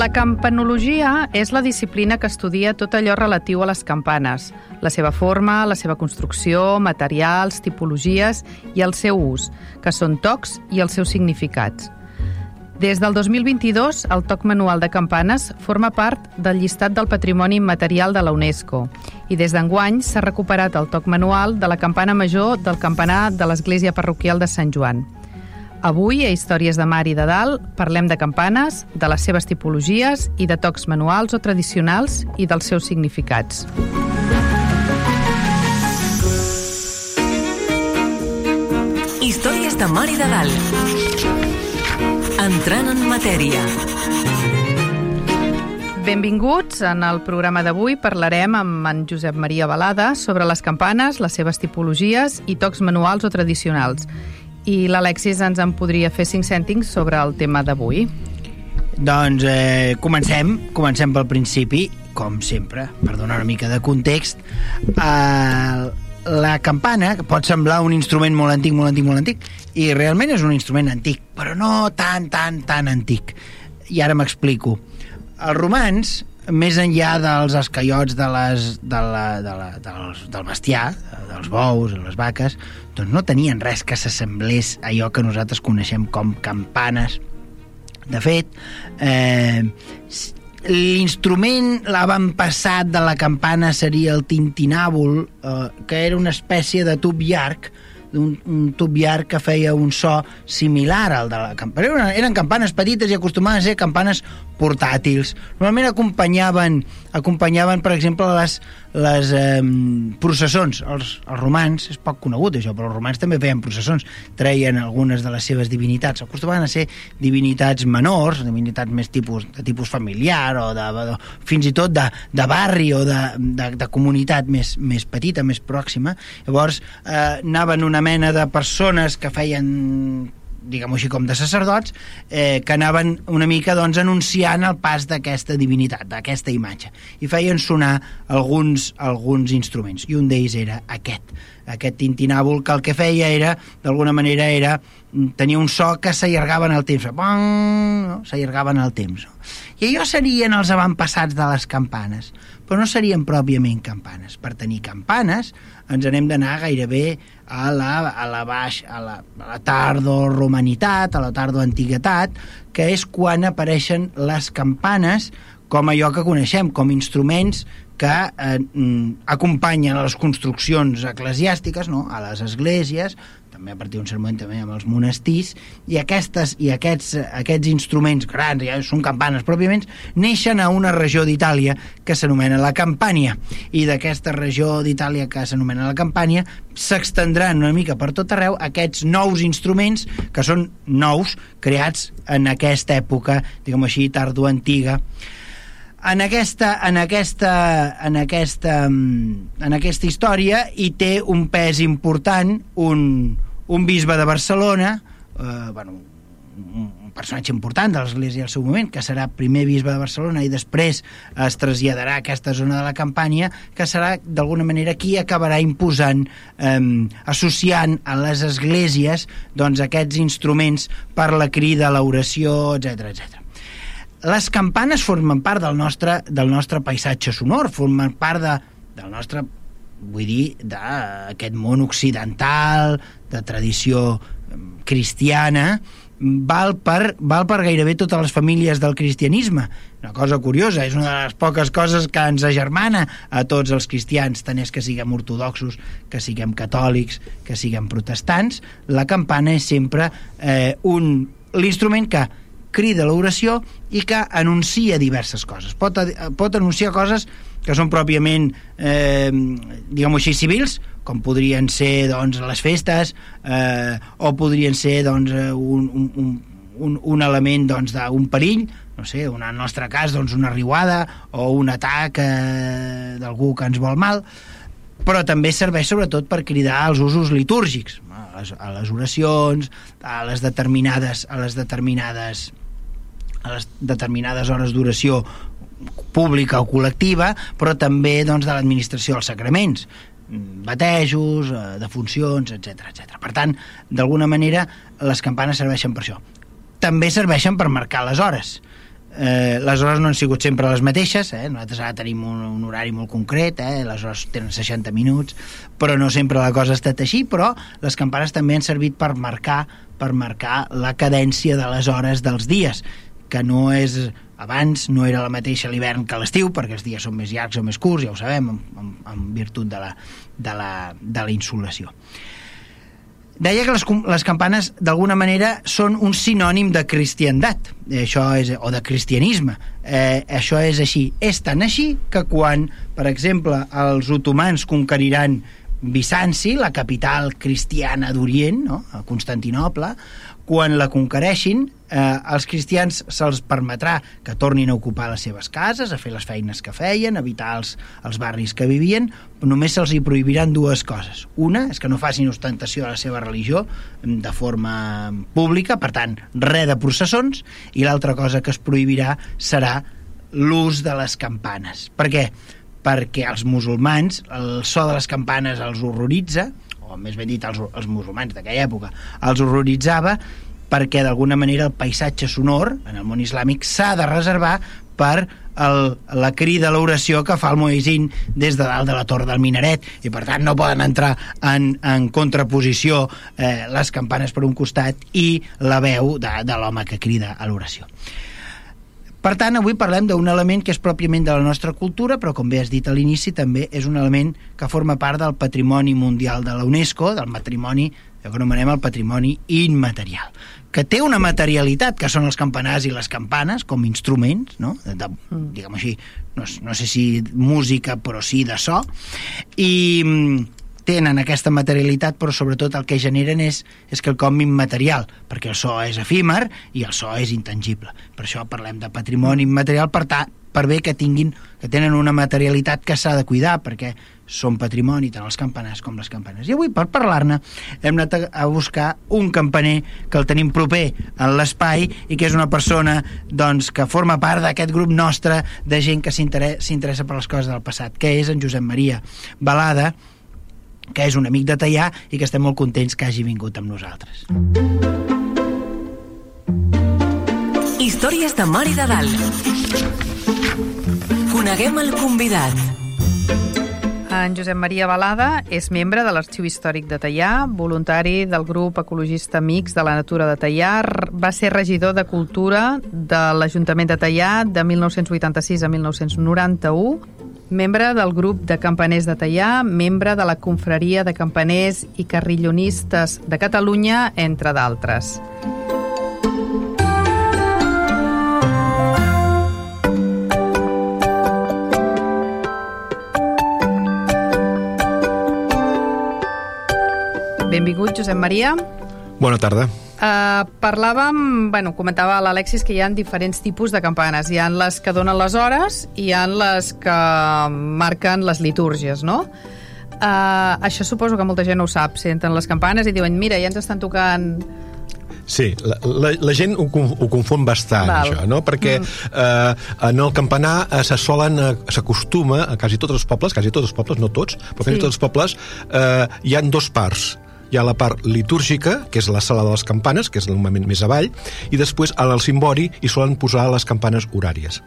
La campanologia és la disciplina que estudia tot allò relatiu a les campanes, la seva forma, la seva construcció, materials, tipologies i el seu ús, que són tocs i els seus significats. Des del 2022, el toc manual de campanes forma part del llistat del patrimoni immaterial de la UNESCO i des d'enguany s'ha recuperat el toc manual de la campana major del campanar de l'església parroquial de Sant Joan. Avui, a Històries de Mar i de Dalt, parlem de campanes, de les seves tipologies i de tocs manuals o tradicionals i dels seus significats. Històries de Mar i de Dalt. Entrant en matèria. Benvinguts. En el programa d'avui parlarem amb en Josep Maria Balada sobre les campanes, les seves tipologies i tocs manuals o tradicionals. I l'Alexis ens en podria fer cinc cèntims sobre el tema d'avui. Doncs eh, comencem, comencem pel principi, com sempre, per donar una mica de context. Eh, la campana, que pot semblar un instrument molt antic, molt antic, molt antic, i realment és un instrument antic, però no tan, tan, tan antic. I ara m'explico. Els romans, més enllà dels escaiots de les, de la, de la, dels, del bestiar, dels bous, les vaques, doncs no tenien res que s'assemblés a allò que nosaltres coneixem com campanes. De fet, eh, l'instrument l'avantpassat de la campana seria el tintinàbul, eh, que era una espècie de tub llarg, un, un llarg que feia un so similar al de la campana. Eren, campanes petites i acostumaven a ser campanes portàtils. Normalment acompanyaven, acompanyaven per exemple, les, les eh, processons. Els, els romans, és poc conegut això, però els romans també feien processons, treien algunes de les seves divinitats. Acostumaven a ser divinitats menors, divinitats més tipus, de tipus familiar o de, de, fins i tot de, de barri o de, de, de comunitat més, més petita, més pròxima. Llavors eh, anaven una mena de persones que feien diguem-ho així, com de sacerdots, eh, que anaven una mica doncs, anunciant el pas d'aquesta divinitat, d'aquesta imatge. I feien sonar alguns, alguns instruments, i un d'ells era aquest, aquest tintinàbul, que el que feia era, d'alguna manera, era tenia un so que s'allargava en el temps. No? S'allargava en el temps. No? I allò serien els avantpassats de les campanes, però no serien pròpiament campanes. Per tenir campanes ens anem d'anar gairebé a la, a la baix, a la, a la tardo-romanitat, a la tardo-antiguitat, que és quan apareixen les campanes com allò que coneixem, com instruments que eh, mm, acompanyen a les construccions eclesiàstiques, no? a les esglésies, també a partir d'un cert moment també amb els monestirs, i aquestes i aquests, aquests instruments grans, ja són campanes pròpiament, neixen a una regió d'Itàlia que s'anomena la Campània, i d'aquesta regió d'Itàlia que s'anomena la Campània s'extendran una mica per tot arreu aquests nous instruments que són nous, creats en aquesta època, diguem així, tardo-antiga, en aquesta, en aquesta, en aquesta, en aquesta història hi té un pes important un, un bisbe de Barcelona eh, bueno, un, un personatge important de l'Església al seu moment, que serà primer bisbe de Barcelona i després es traslladarà a aquesta zona de la campanya, que serà d'alguna manera qui acabarà imposant, eh, associant a les esglésies doncs, aquests instruments per la crida, l'oració, etc etc les campanes formen part del nostre, del nostre paisatge sonor, formen part de, del nostre vull dir, d'aquest món occidental, de tradició cristiana, val per, val per gairebé totes les famílies del cristianisme. Una cosa curiosa, és una de les poques coses que ens agermana a tots els cristians, tant és que siguem ortodoxos, que siguem catòlics, que siguem protestants, la campana és sempre eh, un l'instrument que crida l'oració i que anuncia diverses coses. Pot, pot anunciar coses que són pròpiament, eh, diguem-ho així, civils, com podrien ser doncs, les festes, eh, o podrien ser doncs, un, un, un, un element doncs, d'un perill, no sé, en el nostre cas, doncs una riuada o un atac eh, d'algú que ens vol mal, però també serveix sobretot per cridar als usos litúrgics, a les, a les oracions, a les determinades a les determinades a les determinades hores d'oració pública o col·lectiva, però també doncs, de l'administració dels sacraments batejos, eh, defuncions, etc etc. Per tant, d'alguna manera, les campanes serveixen per això. També serveixen per marcar les hores eh, les hores no han sigut sempre les mateixes, eh? nosaltres ara tenim un, un horari molt concret, eh? les hores tenen 60 minuts, però no sempre la cosa ha estat així, però les campanes també han servit per marcar per marcar la cadència de les hores dels dies, que no és abans no era la mateixa l'hivern que l'estiu, perquè els dies són més llargs o més curts, ja ho sabem, en, en, en virtut de la, de la, de la insolació. Deia que les, les campanes, d'alguna manera, són un sinònim de cristiandat, això és, o de cristianisme. Eh, això és així. És tan així que quan, per exemple, els otomans conqueriran Bizanci, la capital cristiana d'Orient, no? a Constantinople, quan la conquereixin, eh, als cristians se'ls permetrà que tornin a ocupar les seves cases, a fer les feines que feien, a evitar els, els barris que vivien, només se'ls hi prohibiran dues coses. Una és que no facin ostentació de la seva religió de forma pública, per tant, res de processons, i l'altra cosa que es prohibirà serà l'ús de les campanes. Per què? Perquè els musulmans, el so de les campanes els horroritza, o més ben dit els, els musulmans d'aquella època, els horroritzava perquè d'alguna manera el paisatge sonor en el món islàmic s'ha de reservar per el, la crida a l'oració que fa el Moïsín des de dalt de la torre del minaret i per tant no poden entrar en, en contraposició eh, les campanes per un costat i la veu de, de l'home que crida a l'oració. Per tant, avui parlem d'un element que és pròpiament de la nostra cultura, però com bé has dit a l'inici, també és un element que forma part del patrimoni mundial de la UNESCO, del matrimoni, que anomenem el patrimoni immaterial, que té una materialitat, que són els campanars i les campanes, com instruments, no? de, de, mm. diguem així, no, no sé si música, però sí de so, i tenen aquesta materialitat, però sobretot el que generen és, és que el com immaterial, perquè el so és efímer i el so és intangible. Per això parlem de patrimoni immaterial, per, ta, per bé que tinguin que tenen una materialitat que s'ha de cuidar, perquè són patrimoni tant els campanars com les campanes. I avui, per parlar-ne, hem anat a buscar un campaner que el tenim proper en l'espai i que és una persona doncs, que forma part d'aquest grup nostre de gent que s'interessa per les coses del passat, que és en Josep Maria Balada, que és un amic de Tallà i que estem molt contents que hagi vingut amb nosaltres. Històries de Mar i de Dalt. Coneguem el convidat. En Josep Maria Balada és membre de l'Arxiu Històric de Tallà, voluntari del grup ecologista Amics de la Natura de Tallà, va ser regidor de Cultura de l'Ajuntament de Tallà de 1986 a 1991 membre del grup de campaners de Tallà, membre de la confraria de campaners i carrillonistes de Catalunya, entre d'altres. Benvingut, Josep Maria. Bona tarda. Uh, parlàvem, bueno, comentava l'Alexis que hi ha diferents tipus de campanes. Hi han les que donen les hores i hi han les que marquen les litúrgies, no? Uh, això suposo que molta gent no ho sap. Senten les campanes i diuen, mira, ja ens estan tocant Sí, la, la, la gent ho, ho confon bastant, Val. això, no? Perquè mm. eh, en el campanar eh, se solen, eh, s'acostuma a quasi tots els pobles, quasi tots els pobles, no tots, però quasi sí. tots els pobles, eh, hi han dos parts hi ha la part litúrgica, que és la sala de les campanes, que és el moment més avall, i després al cimbori hi solen posar les campanes horàries.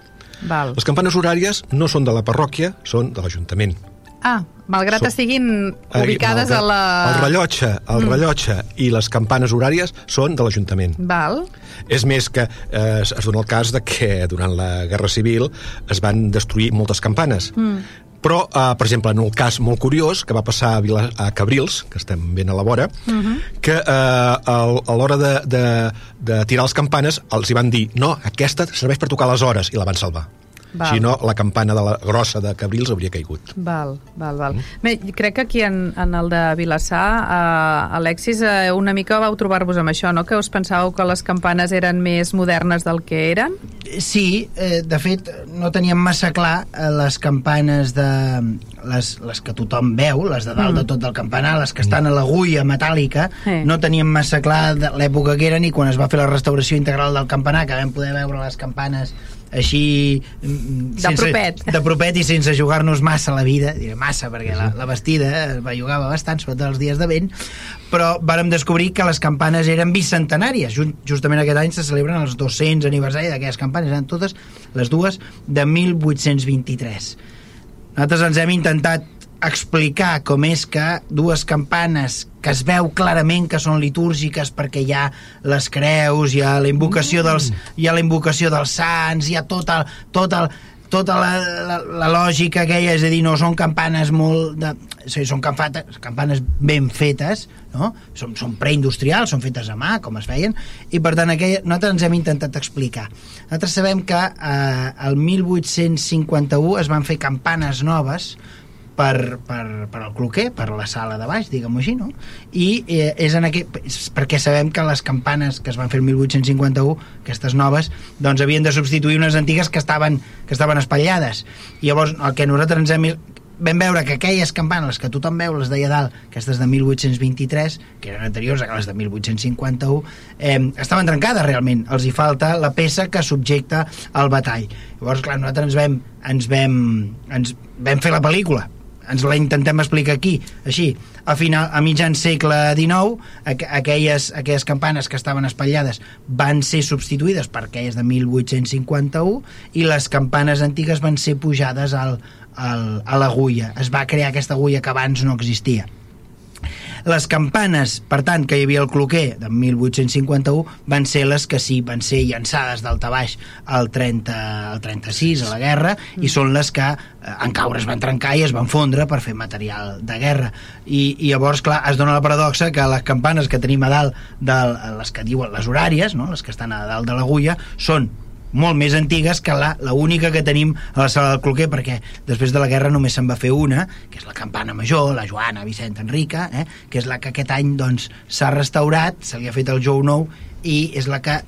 Val. Les campanes horàries no són de la parròquia, són de l'Ajuntament. Ah, malgrat so, estiguin ubicades malgrat, a la... El rellotge, el mm. rellotge i les campanes horàries són de l'Ajuntament. Val. És més que eh, es dona el cas de que durant la Guerra Civil es van destruir moltes campanes. Mm però, eh, per exemple, en el cas molt curiós que va passar a, Vila, a Cabrils, que estem ben a la vora, uh mhm. -huh. que eh, a l'hora de, de, de tirar les campanes els hi van dir no, aquesta serveix per tocar les hores, i la van salvar. Val. Si no, la campana de la grossa de Cabrils hauria caigut. Val, val, val. Mm. Bé, crec que aquí en, en el de Vilassar, eh, Alexis, eh, una mica vau trobar-vos amb això, no? Que us pensàveu que les campanes eren més modernes del que eren? Sí, eh, de fet, no teníem massa clar eh, les campanes de... Les, les que tothom veu, les de dalt mm. de tot del campanar, les que estan a l'agulla metàl·lica, sí. no teníem massa clar l'època que eren i quan es va fer la restauració integral del campanar, que vam poder veure les campanes així mm, de sense, propet. de propet i sense jugar-nos massa la vida diré massa perquè la, la vestida va jugava bastant, sobretot els dies de vent però vàrem descobrir que les campanes eren bicentenàries. Justament aquest any se celebren els 200 aniversari d'aquelles campanes. Eren totes les dues de 1823 nosaltres ens hem intentat explicar com és que dues campanes que es veu clarament que són litúrgiques perquè hi ha les creus, hi ha la invocació mm. dels, hi ha la invocació dels sants, hi ha tot el, tot el, tota la, la, la lògica aquella, és a dir, no són campanes molt de... O sigui, són campanes, campanes ben fetes, no? Són, són preindustrials, són fetes a mà, com es feien, i per tant aquella, nosaltres ens hem intentat explicar. Nosaltres sabem que eh, el 1851 es van fer campanes noves per, per, per al cloquer, per la sala de baix, diguem-ho així, no? I eh, és en aquest, perquè sabem que les campanes que es van fer el 1851, aquestes noves, doncs havien de substituir unes antigues que estaven, que estaven espatllades. I llavors el que nosaltres ens hem vam veure que aquelles campanes que tothom veu, les deia dalt, aquestes de 1823, que eren anteriors a les de 1851, eh, estaven trencades realment. Els hi falta la peça que subjecta el batall. Llavors, clar, nosaltres ens vam, ens vam, ens vam fer la pel·lícula, ens la intentem explicar aquí, així, a, final, a mitjan segle XIX, aqu aquelles, aquelles campanes que estaven espatllades van ser substituïdes per aquelles de 1851 i les campanes antigues van ser pujades al, al, a l'agulla. Es va crear aquesta agulla que abans no existia. Les campanes, per tant, que hi havia el cloquer de 1851 van ser les que sí van ser llançades d'alta baix al, 30, al 36 a la guerra i són les que eh, en caure es van trencar i es van fondre per fer material de guerra i, i llavors, clar, es dona la paradoxa que les campanes que tenim a dalt de les que diuen les horàries, no? les que estan a dalt de l'agulla, són molt més antigues que la, la única que tenim a la sala del Cloquer, perquè després de la guerra només se'n va fer una, que és la campana major, la Joana Vicent Enrica, eh, que és la que aquest any doncs, s'ha doncs, restaurat, se li ha fet el jou nou, i és la que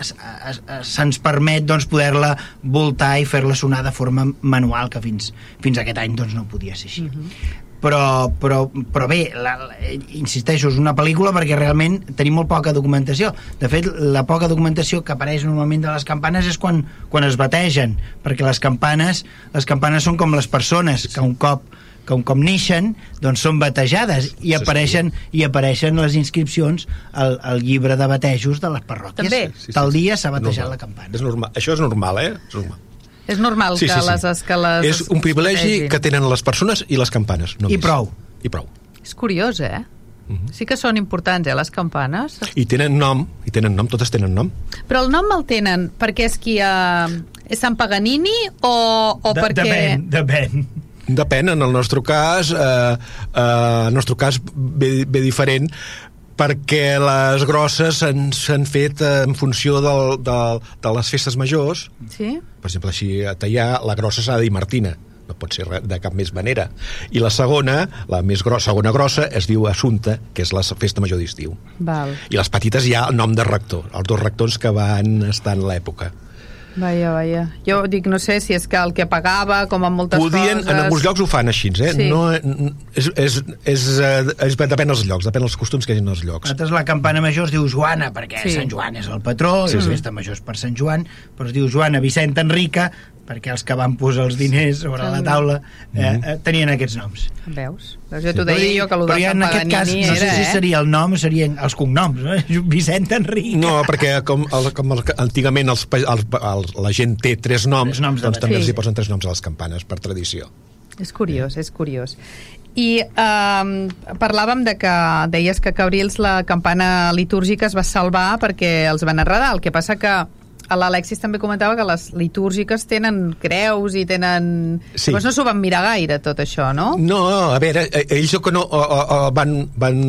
se'ns permet doncs, poder-la voltar i fer-la sonar de forma manual, que fins, fins aquest any doncs, no podia ser així. Uh mhm. -huh però, però, però bé, la, la, insisteixo, és una pel·lícula perquè realment tenim molt poca documentació. De fet, la poca documentació que apareix normalment de les campanes és quan, quan es bategen, perquè les campanes, les campanes són com les persones, que un cop que un cop neixen, doncs són batejades i apareixen, i apareixen les inscripcions al, al llibre de batejos de les parròquies. També. Sí, sí, Tal dia s'ha batejat normal. la campana. És normal. Això és normal, eh? És normal. És normal sí, que, sí, sí. Les, que les... És un privilegi que tenen les persones i les campanes. Només. I prou. I prou. És curiós, eh? Uh mhm. -huh. Sí que són importants, eh, les campanes. I tenen nom, i tenen nom, totes tenen nom. Però el nom el tenen perquè és qui... Uh, és Sant Paganini o, o de, perquè... Depèn, depèn. Depèn, en el nostre cas, eh, eh, en el nostre cas ve, ve diferent perquè les grosses s'han fet en funció del, del, de les festes majors. Sí? Per exemple, així a tallar, la grossa s'ha de dir Martina no pot ser de cap més manera. I la segona, la més grossa, segona grossa, es diu Assumpta, que és la festa major d'estiu. I les petites hi ha el nom de rector, els dos rectors que van estar en l'època. Vaja, vaja. Jo dic, no sé si és que el que pagava, com en moltes Podien, coses... en alguns llocs ho fan així, eh? Sí. No, és, és, és, és, és, depèn dels llocs, depèn dels costums que hi ha els llocs. Nosaltres la campana major es diu Joana, perquè sí. Sant Joan és el patró, sí, la festa major és per Sant Joan, però es diu Joana Vicent Enrica, perquè els que van posar els diners sobre la taula eh, mm-hmm. eh, tenien aquests noms. Veus? Veus jo t'ho deia jo que el de Sant Paganini cas, era, no sé si seria el nom, serien els cognoms, no? Vicent Enric. No, perquè com, el, com el, antigament els, els, els, la gent té tres noms, tres noms doncs també sí. els hi posen tres noms a les campanes, per tradició. És curiós, és curiós. I um, parlàvem de que deies que Cabrils la campana litúrgica es va salvar perquè els van arredar. El que passa que l'Alexis també comentava que les litúrgiques tenen creus i tenen... Sí. Llavors no s'ho van mirar gaire, tot això, no? No, a veure, eh, ells que no, van, van,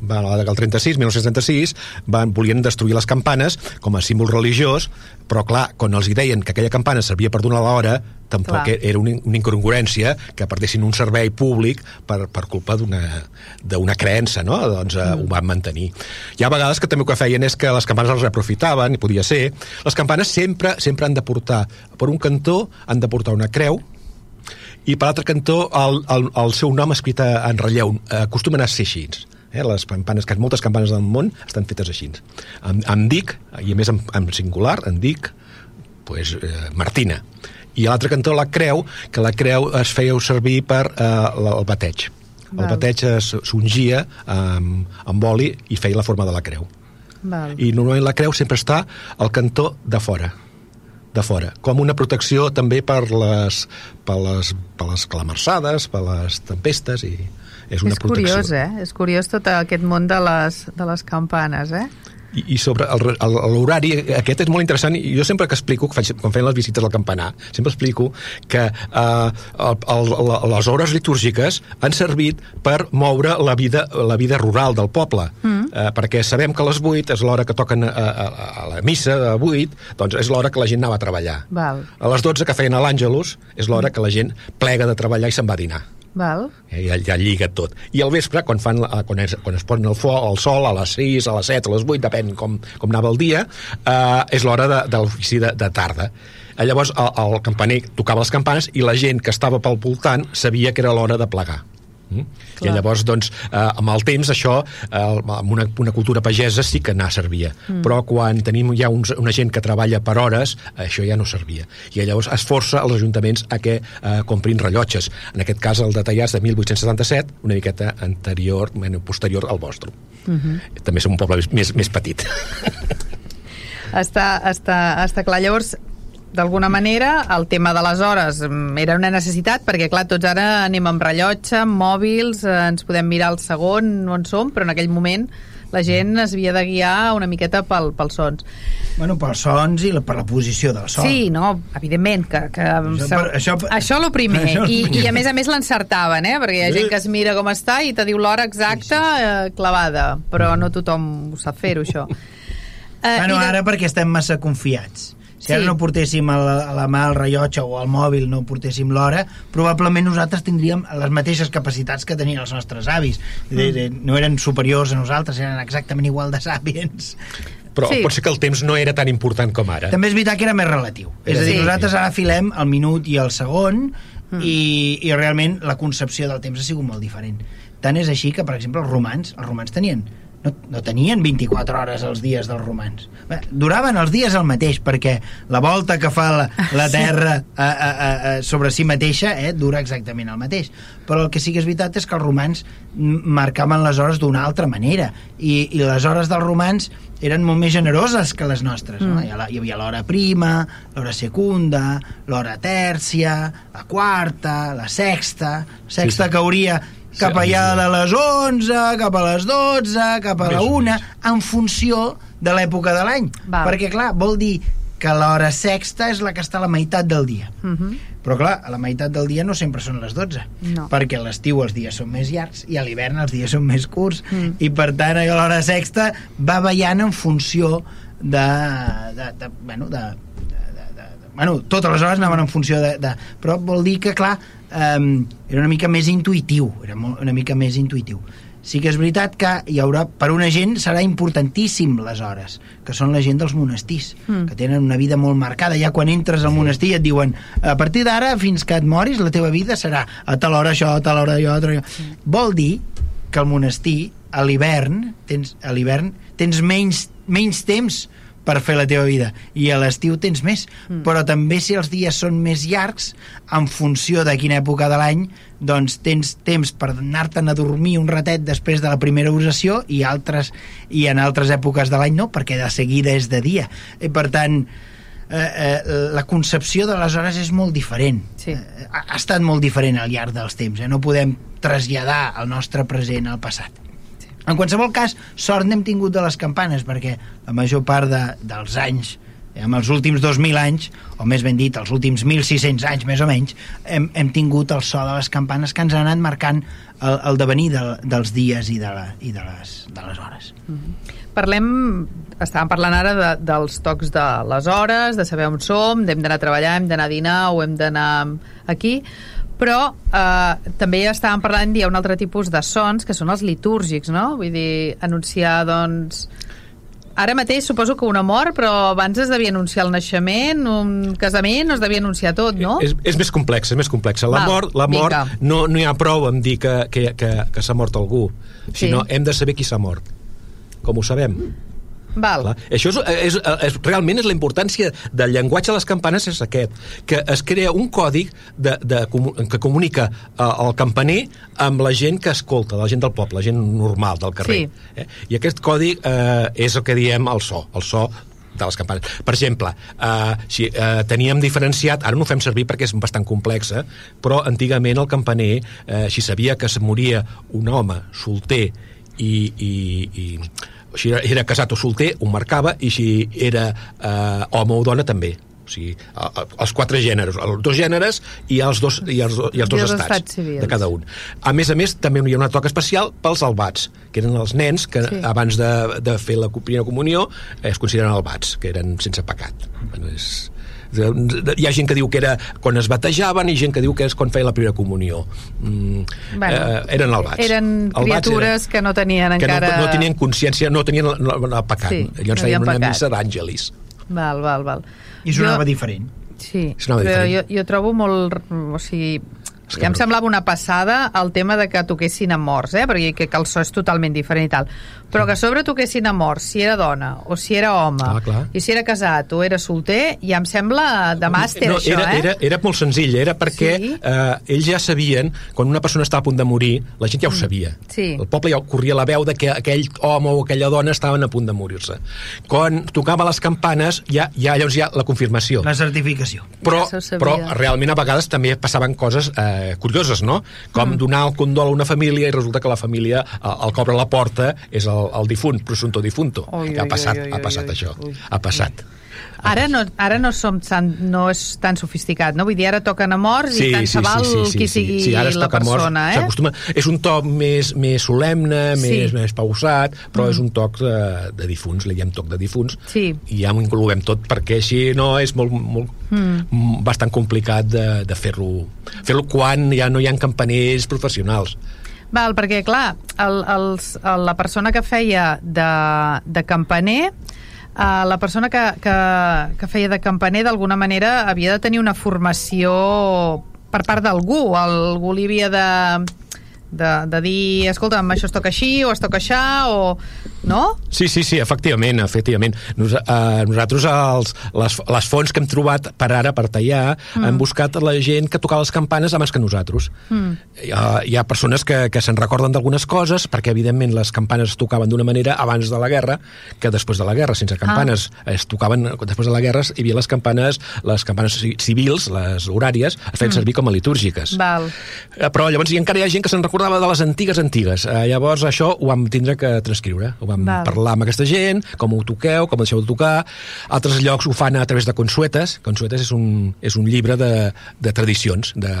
van el 36, 1936, van, volien destruir les campanes com a símbol religiós, però clar, quan els hi deien que aquella campana servia per donar l'hora, tampoc Clar. era una, una incongruència que perdessin un servei públic per, per culpa d'una creença, no? Doncs eh, mm. ho van mantenir. Hi ha vegades que també el que feien és que les campanes les reprofitaven, i podia ser. Les campanes sempre sempre han de portar, per un cantó, han de portar una creu, i per l'altre cantó el, el, el seu nom escrit en relleu. Acostumen a ser així. Eh? Les campanes, que moltes campanes del món estan fetes així. Em, em dic, i a més en, en singular, em dic pues, eh, Martina. I a l'altre cantó la creu, que la creu es feia servir per eh, el bateig. Val. El bateig s'ungia amb, amb oli i feia la forma de la creu. Val. I normalment la creu sempre està al cantó de fora de fora, com una protecció també per les, per les, per les clamarçades, per les tempestes i és una és protecció. curiós, eh? És curiós tot aquest món de les, de les campanes, eh? I, i sobre l'horari, aquest és molt interessant i jo sempre que explico, que faig, quan feien les visites al campanar, sempre explico que eh, el, el, les hores litúrgiques han servit per moure la vida, la vida rural del poble, mm. eh, perquè sabem que a les 8 és l'hora que toquen a, a, a la missa de 8, doncs és l'hora que la gent anava a treballar. Val. A les 12 que feien a l'Àngelus és l'hora que la gent plega de treballar i se'n va a dinar. Val. Eh, ja, ja lliga tot. I al vespre, quan, fan, quan, es, quan es posen el, fo, el sol, a les 6, a les 7, a les 8, depèn com, com anava el dia, eh, és l'hora de, de l'ofici de, de tarda. Eh, llavors, el, el campaner tocava les campanes i la gent que estava pel voltant sabia que era l'hora de plegar. Mm? I llavors, doncs, eh, amb el temps, això, eh, amb una, una cultura pagesa sí que anar servia. Mm. Però quan tenim ja uns, una gent que treballa per hores, això ja no servia. I llavors es força els ajuntaments a que eh, comprin rellotges. En aquest cas, el de Tallars de 1877, una miqueta anterior, bueno, posterior al vostre. Mm -hmm. També som un poble més, més petit. està, està, està clar. Llavors, d'alguna manera el tema de les hores mm, era una necessitat perquè clar, tots ara anem amb rellotge, amb mòbils eh, ens podem mirar el segon on som, però en aquell moment la gent es havia de guiar una miqueta pel, pels sons. Bueno, pels sons i la, per la posició del sol. Sí, no, evidentment, que, que això, per, això, això lo primer. Això I, I a més a més l'encertaven, eh? perquè hi ha gent que es mira com està i te diu l'hora exacta sí, sí. Eh, clavada, però no tothom ho sap fer-ho, això. Eh, bueno, de... ara perquè estem massa confiats si sí. ara no portéssim a la, a la mà el rellotge o al mòbil, no portéssim l'hora, probablement nosaltres tindríem les mateixes capacitats que tenien els nostres avis. De, de, mm. no eren superiors a nosaltres, eren exactament igual de sàpiens però sí. pot ser que el temps no era tan important com ara. També és veritat que era més relatiu. És a dir, sí. nosaltres ara filem el minut i el segon mm. i, i realment la concepció del temps ha sigut molt diferent. Tant és així que, per exemple, els romans, els romans tenien no, no tenien 24 hores els dies dels romans. Duraven els dies el mateix, perquè la volta que fa la, la Terra a, a, a, a, sobre si mateixa eh, dura exactament el mateix. Però el que sí que és veritat és que els romans marcaven les hores d'una altra manera, i, i les hores dels romans eren molt més generoses que les nostres. Mm. No? Hi, hi havia l'hora prima, l'hora secunda, l'hora tèrcia, la quarta, la sexta, la sexta sí, sí. que hauria cap allà de les 11, cap a les 12, cap a la 1, en funció de l'època de l'any. Perquè, clar, vol dir que l'hora sexta és la que està a la meitat del dia. Uh mhm. -huh. Però, clar, a la meitat del dia no sempre són les 12, no. perquè a l'estiu els dies són més llargs i a l'hivern els dies són més curts, mm. i per tant l'hora sexta va ballant en funció de, de, de, bueno, de, bueno, totes les hores anaven en funció de, de... Però vol dir que, clar, um, era una mica més intuïtiu, era molt, una mica més intuïtiu. Sí que és veritat que hi haurà, per una gent serà importantíssim les hores, que són la gent dels monestirs, mm. que tenen una vida molt marcada. Ja quan entres al monestir et diuen a partir d'ara fins que et moris la teva vida serà a tal hora això, a tal hora allò, a tal hora allò. Mm. Vol dir que al monestir a l'hivern tens, a l'hivern tens menys, menys temps per fer la teva vida i a l'estiu tens més mm. però també si els dies són més llargs en funció de quina època de l'any doncs tens temps per anar-te'n a dormir un ratet després de la primera oració i altres i en altres èpoques de l'any no, perquè de seguida és de dia i per tant eh, eh, la concepció de les hores és molt diferent sí. eh, ha, ha estat molt diferent al llarg dels temps eh? no podem traslladar el nostre present al passat en qualsevol cas, sort n'hem tingut de les campanes, perquè la major part de, dels anys en els últims 2.000 anys, o més ben dit, els últims 1.600 anys més o menys, hem, hem tingut el so de les campanes que ens han anat marcant el, el devenir de, dels dies i de, la, i de, les, de les hores. Mm -hmm. Parlem, estàvem parlant ara de, dels tocs de les hores, de saber on som, d'hem d'anar a treballar, hem d'anar a dinar o hem d'anar aquí, però eh, també estàvem parlant, hi ha un altre tipus de sons que són els litúrgics, no? Vull dir, anunciar, doncs, Ara mateix suposo que una mort, però abans es devia anunciar el naixement, un casament, es devia anunciar tot, no? És, és més complex, és més complex. La Val, mort, la mort no, no hi ha prou en dir que, que, que, que s'ha mort algú, sinó sí. hem de saber qui s'ha mort. Com ho sabem? Val. Clar. Això és, és, és, realment és la importància del llenguatge de les campanes és aquest, que es crea un còdic de, de, que comunica uh, el campaner amb la gent que escolta, la gent del poble, la gent normal del carrer. Sí. Eh? I aquest codi uh, és el que diem el so, el so de les campanes. Per exemple, eh, si eh, teníem diferenciat, ara no ho fem servir perquè és bastant complexa, però antigament el campaner, eh, si sabia que es moria un home solter i, i, i si era, era casat o solter, ho marcava, i si era eh, home o dona, també o sigui, els quatre gèneres, els dos gèneres i els dos, i els, i els dos I estats, estats de cada un. A més a més, també hi ha una toca especial pels albats, que eren els nens que sí. abans de, de fer la primera comunió eh, es consideren albats, que eren sense pecat. Bueno, és, hi ha gent que diu que era quan es batejaven i gent que diu que és quan feia la primera comunió. Mm, bueno, eh, eren albats eren criatures eren, que no tenien que encara no, no tenien consciència, no tenien el, el pecat sí, llavors no feien una pecat. missa d'àngelis val, val, val. I sonava jo, diferent. Sí, sonava però diferent. jo, jo trobo molt o sigui, ja em semblava una passada el tema de que toquessin a morts, eh? perquè que, que el so és totalment diferent i tal però que a sobre toquessin a mort, si era dona o si era home, ah, clar. i si era casat o era solter, ja em sembla de màster no, això, era, eh? Era, era molt senzill, era perquè sí? eh, ells ja sabien, quan una persona estava a punt de morir, la gent ja ho mm. sabia. Sí. El poble ja corria la veu de que aquell home o aquella dona estaven a punt de morir-se. Quan tocava les campanes, ja, ja llavors ja la confirmació. La certificació. Però, ja però realment a vegades també passaven coses eh, curioses, no? Com mm. donar el condol a una família i resulta que la família, el, el que obre la porta és el, el difunt, presunto difunto. Ui, ui, ha passat, ui, ui, ha passat ui, això. Ui. Ha passat. Ara no, ara no som tan, no és tan sofisticat, no? Vull dir, ara toquen a morts sí, i tant se val sí, sí, sí, qui sigui sí, sí, ara la persona, morts, eh? És un toc més, més solemne, sí. més, més pausat, però mm. és un toc de, de difunts, li diem toc de difunts, sí. i ja ho incloem tot, perquè així no és molt, molt mm. bastant complicat de, de fer-lo fer-lo quan ja no hi ha campaners professionals. Val, perquè, clar, el, els, el, la persona que feia de, de campaner Uh, la persona que, que, que feia de campaner d'alguna manera havia de tenir una formació per part d'algú. Algú li havia de de, de dir, escolta'm, això es toca així o es toca això, o... no? Sí, sí, sí, efectivament, efectivament. Nos, eh, nosaltres els, les, les fonts que hem trobat per ara, per tallar, mm. hem buscat la gent que tocava les campanes abans que nosaltres. Mm. Hi, ha, hi ha persones que, que se'n recorden d'algunes coses, perquè evidentment les campanes es tocaven d'una manera abans de la guerra que després de la guerra. Sense campanes ah. es tocaven, després de la guerra hi havia les campanes, les campanes civils, les horàries, es feien mm. servir com a litúrgiques. Val. Eh, però llavors encara hi ha gent que se'n recorda recordava de les antigues antigues. Eh, llavors això ho vam tindre que transcriure. Ho vam Val. parlar amb aquesta gent, com ho toqueu, com ho deixeu de tocar. Altres llocs ho fan a través de consuetes. Consuetes és un, és un llibre de, de tradicions, de,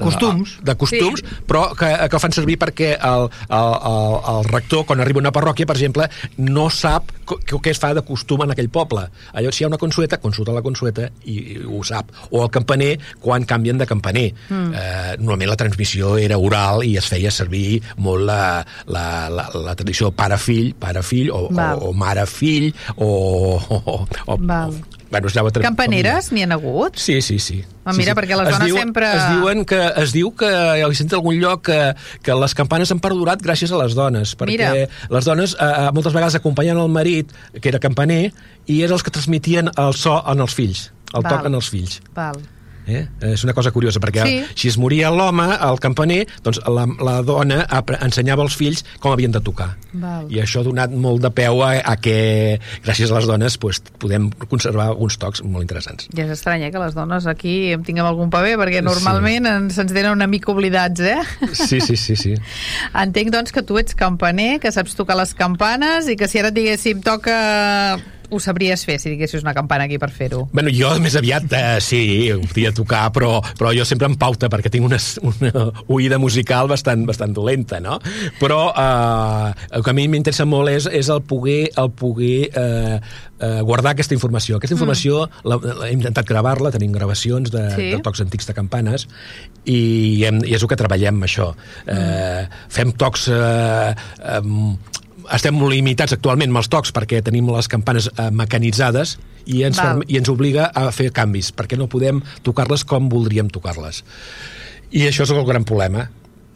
costums, de, de costums sí. però que, que fan servir perquè el, el, el, el rector, quan arriba a una parròquia, per exemple, no sap què es fa de costum en aquell poble. Llavors, si hi ha una consueta, consulta la consueta i, i ho sap. O el campaner, quan canvien de campaner. Mm. Eh, normalment la transmissió era oral i es feia feia servir molt la, la, la, la tradició pare-fill, pare-fill, o, o, o mare-fill, o... o, o Val. Bueno, Campaneres n'hi ha hagut? Sí, sí, sí. Ah, mira, sí, sí. perquè les dones diuen, sempre... Es, diuen que, es diu que, he sentit algun lloc, que, que les campanes han perdurat gràcies a les dones, perquè mira. les dones eh, eh, moltes vegades acompanyen el marit, que era campaner, i és els que transmitien el so en els fills, el Val. toc en els fills. Val. Eh? És una cosa curiosa, perquè sí. si es moria l'home, el campaner, doncs la, la dona ensenyava als fills com havien de tocar. Val. I això ha donat molt de peu a, a que, gràcies a les dones, pues, podem conservar uns tocs molt interessants. Ja és estrany, eh, que les dones aquí en tinguem algun paper, perquè normalment sí. ens, ens tenen una mica oblidats, eh? Sí, sí, sí, sí. Entenc, doncs, que tu ets campaner, que saps tocar les campanes, i que si ara et diguéssim toca ho sabries fer si diguessis una campana aquí per fer-ho? Bueno, jo més aviat eh, sí, ho podria tocar, però, però jo sempre em pauta perquè tinc una, una oïda musical bastant, bastant dolenta, no? Però eh, el que a mi m'interessa molt és, és el poder, el poder eh, eh, guardar aquesta informació. Aquesta informació mm. la, la, hem intentat gravar-la, tenim gravacions de, sí. de tocs antics de campanes i, hem, i és el que treballem, això. Mm. Eh, fem tocs... Eh, eh, estem limitats actualment amb els tocs perquè tenim les campanes eh, mecanitzades i ens, i ens obliga a fer canvis perquè no podem tocar-les com voldríem tocar-les. I això és el gran problema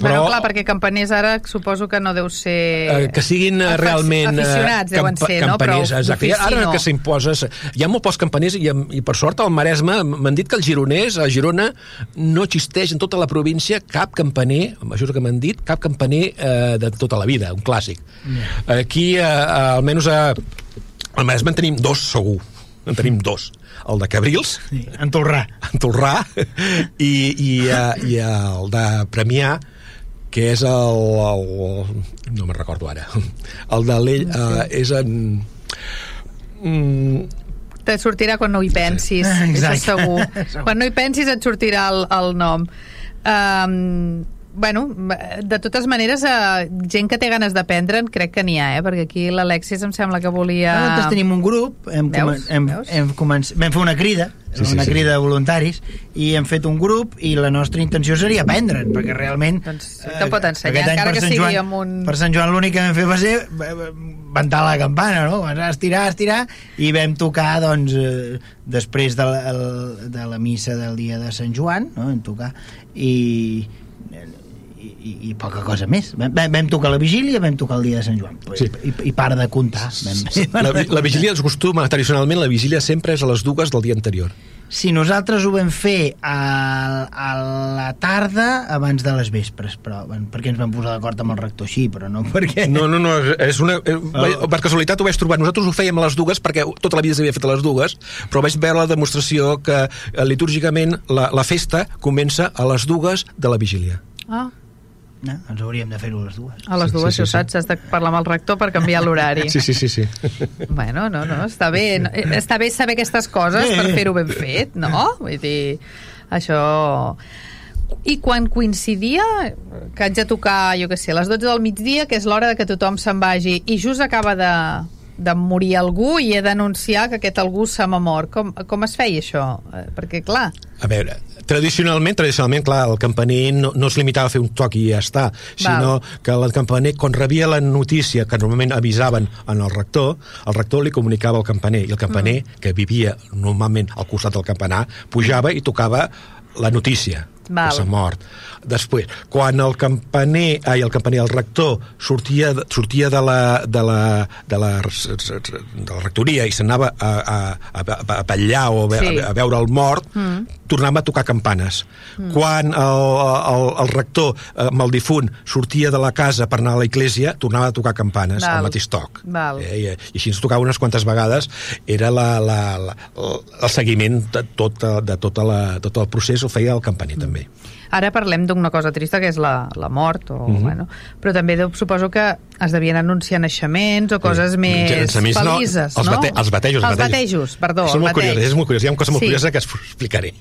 però, bueno, clar, perquè campaners ara suposo que no deu ser... Eh, que siguin eh, realment... Eh, aficionats deuen ser, no? Campaners, Però exacte. Ara no. que s'imposes... Hi ha molt pocs campaners i, i per sort al Maresme m'han dit que el gironès, a Girona, no existeix en tota la província cap campaner, això és el que m'han dit, cap campaner eh, de tota la vida, un clàssic. Yeah. Aquí, eh, almenys a, al Maresme en tenim dos, segur. En tenim dos el de Cabrils sí, en Tolrà en Tolrà i, i, i el de Premià que és el... el no me'n recordo ara. El de l'ell uh, és en... Mm, te sortirà quan no hi pensis, sí. això és segur. quan no hi pensis et sortirà el, el nom. Um, bueno, de totes maneres, eh, gent que té ganes d'aprendre, crec que n'hi ha, eh? perquè aquí l'Alexis em sembla que volia... Nosaltres tenim un grup, hem, Veus? hem, Veus? hem, començ... vam fer una crida, sí, sí, una sí. crida de voluntaris, i hem fet un grup, i la nostra intenció seria aprendre'n, perquè realment... Doncs te pot ensenyar, encara que sigui Joan, amb un... Per Sant Joan l'únic que vam fer va ser ventar la campana, no? Vas estirar, estirar, i vam tocar, doncs, eh, després de la, el, de la missa del dia de Sant Joan, no? vam tocar, i i, i poca cosa més. Vam, vam tocar la vigília, vam tocar el dia de Sant Joan. Sí. I, I para de comptar. Vam... La, la vigília es costuma, tradicionalment, la vigília sempre és a les dues del dia anterior. Si nosaltres ho vam fer a, a la tarda abans de les vespres, però bueno, perquè ens vam posar d'acord amb el rector així, però no perquè... No, no, no, és una... Eh, oh. Per casualitat ho vaig trobar. Nosaltres ho fèiem a les dues perquè tota la vida s'havia fet a les dues, però vaig veure la demostració que eh, litúrgicament la, la festa comença a les dues de la vigília. Ah, no, ens hauríem de fer-ho les dues. A les dues, sí, sí, si ho sí, saps, has de parlar amb el rector per canviar l'horari. Sí, sí, sí, sí. Bueno, no, no, està bé. Eh, està bé saber aquestes coses per fer-ho ben fet, no? Vull dir, això... I quan coincidia que haig de tocar, jo què sé, a les 12 del migdia, que és l'hora de que tothom se'n vagi, i just acaba de, de morir algú i he d'anunciar que aquest algú se m'ha mort. Com, com es feia això? Eh, perquè, clar... A veure, tradicionalment, tradicionalment, clar, el campaner no, no es limitava a fer un toc i ja està, sinó Val. que el campaner, quan rebia la notícia que normalment avisaven en el rector, el rector li comunicava al campaner, i el campaner, mm. que vivia normalment al costat del campanar, pujava i tocava la notícia Val. que s'ha mort. Després, quan el campaner, ai, el campaner, el rector sortia, sortia de, la, de, la, de, la, de la rectoria i s'anava a, a, a, a patllar o a, sí. a, a veure el mort, mm. Tornava a tocar campanes. Mm. Quan el, el, el rector, eh, amb el difunt, sortia de la casa per anar a la iglesia, tornava a tocar campanes, Val. al mateix toc. Val. Eh, i, I així ens tocava unes quantes vegades. Era la, la, la, el seguiment de tot, de tota la, tot el procés ho feia el campaner, mm. també. Ara parlem d'una cosa trista, que és la, la mort, o, mm -hmm. bueno, però també deu, suposo que es devien anunciar naixements o coses sí. més felices, no? Els? Bate, els batejos. Els batejos, perdó. És molt, curiós, és molt curiós, hi ha una cosa molt sí. curiosa que us explicaré.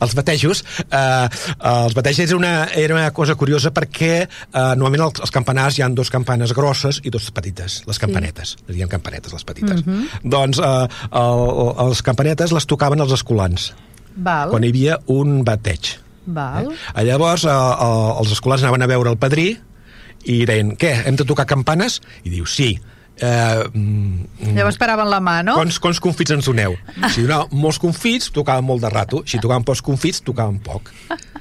Els batejos, eh, els batejos era una, era una cosa curiosa perquè eh, normalment els, els campanars hi han dos campanes grosses i dos petites, les campanetes. Sí. Diuen campanetes, les petites. Mm -hmm. Doncs eh, el, els campanetes les tocaven els escolans. Val. Quan hi havia un bateig Val. Eh? Llavors, eh, eh, els escolars anaven a veure el padrí i deien, què, hem de tocar campanes? I diu, sí. Eh, mm, Llavors paraven la mà, no? Quants, quants confits ens doneu? Si doneu molts confits, tocaven molt de rato. Si tocaven pocs confits, tocaven poc.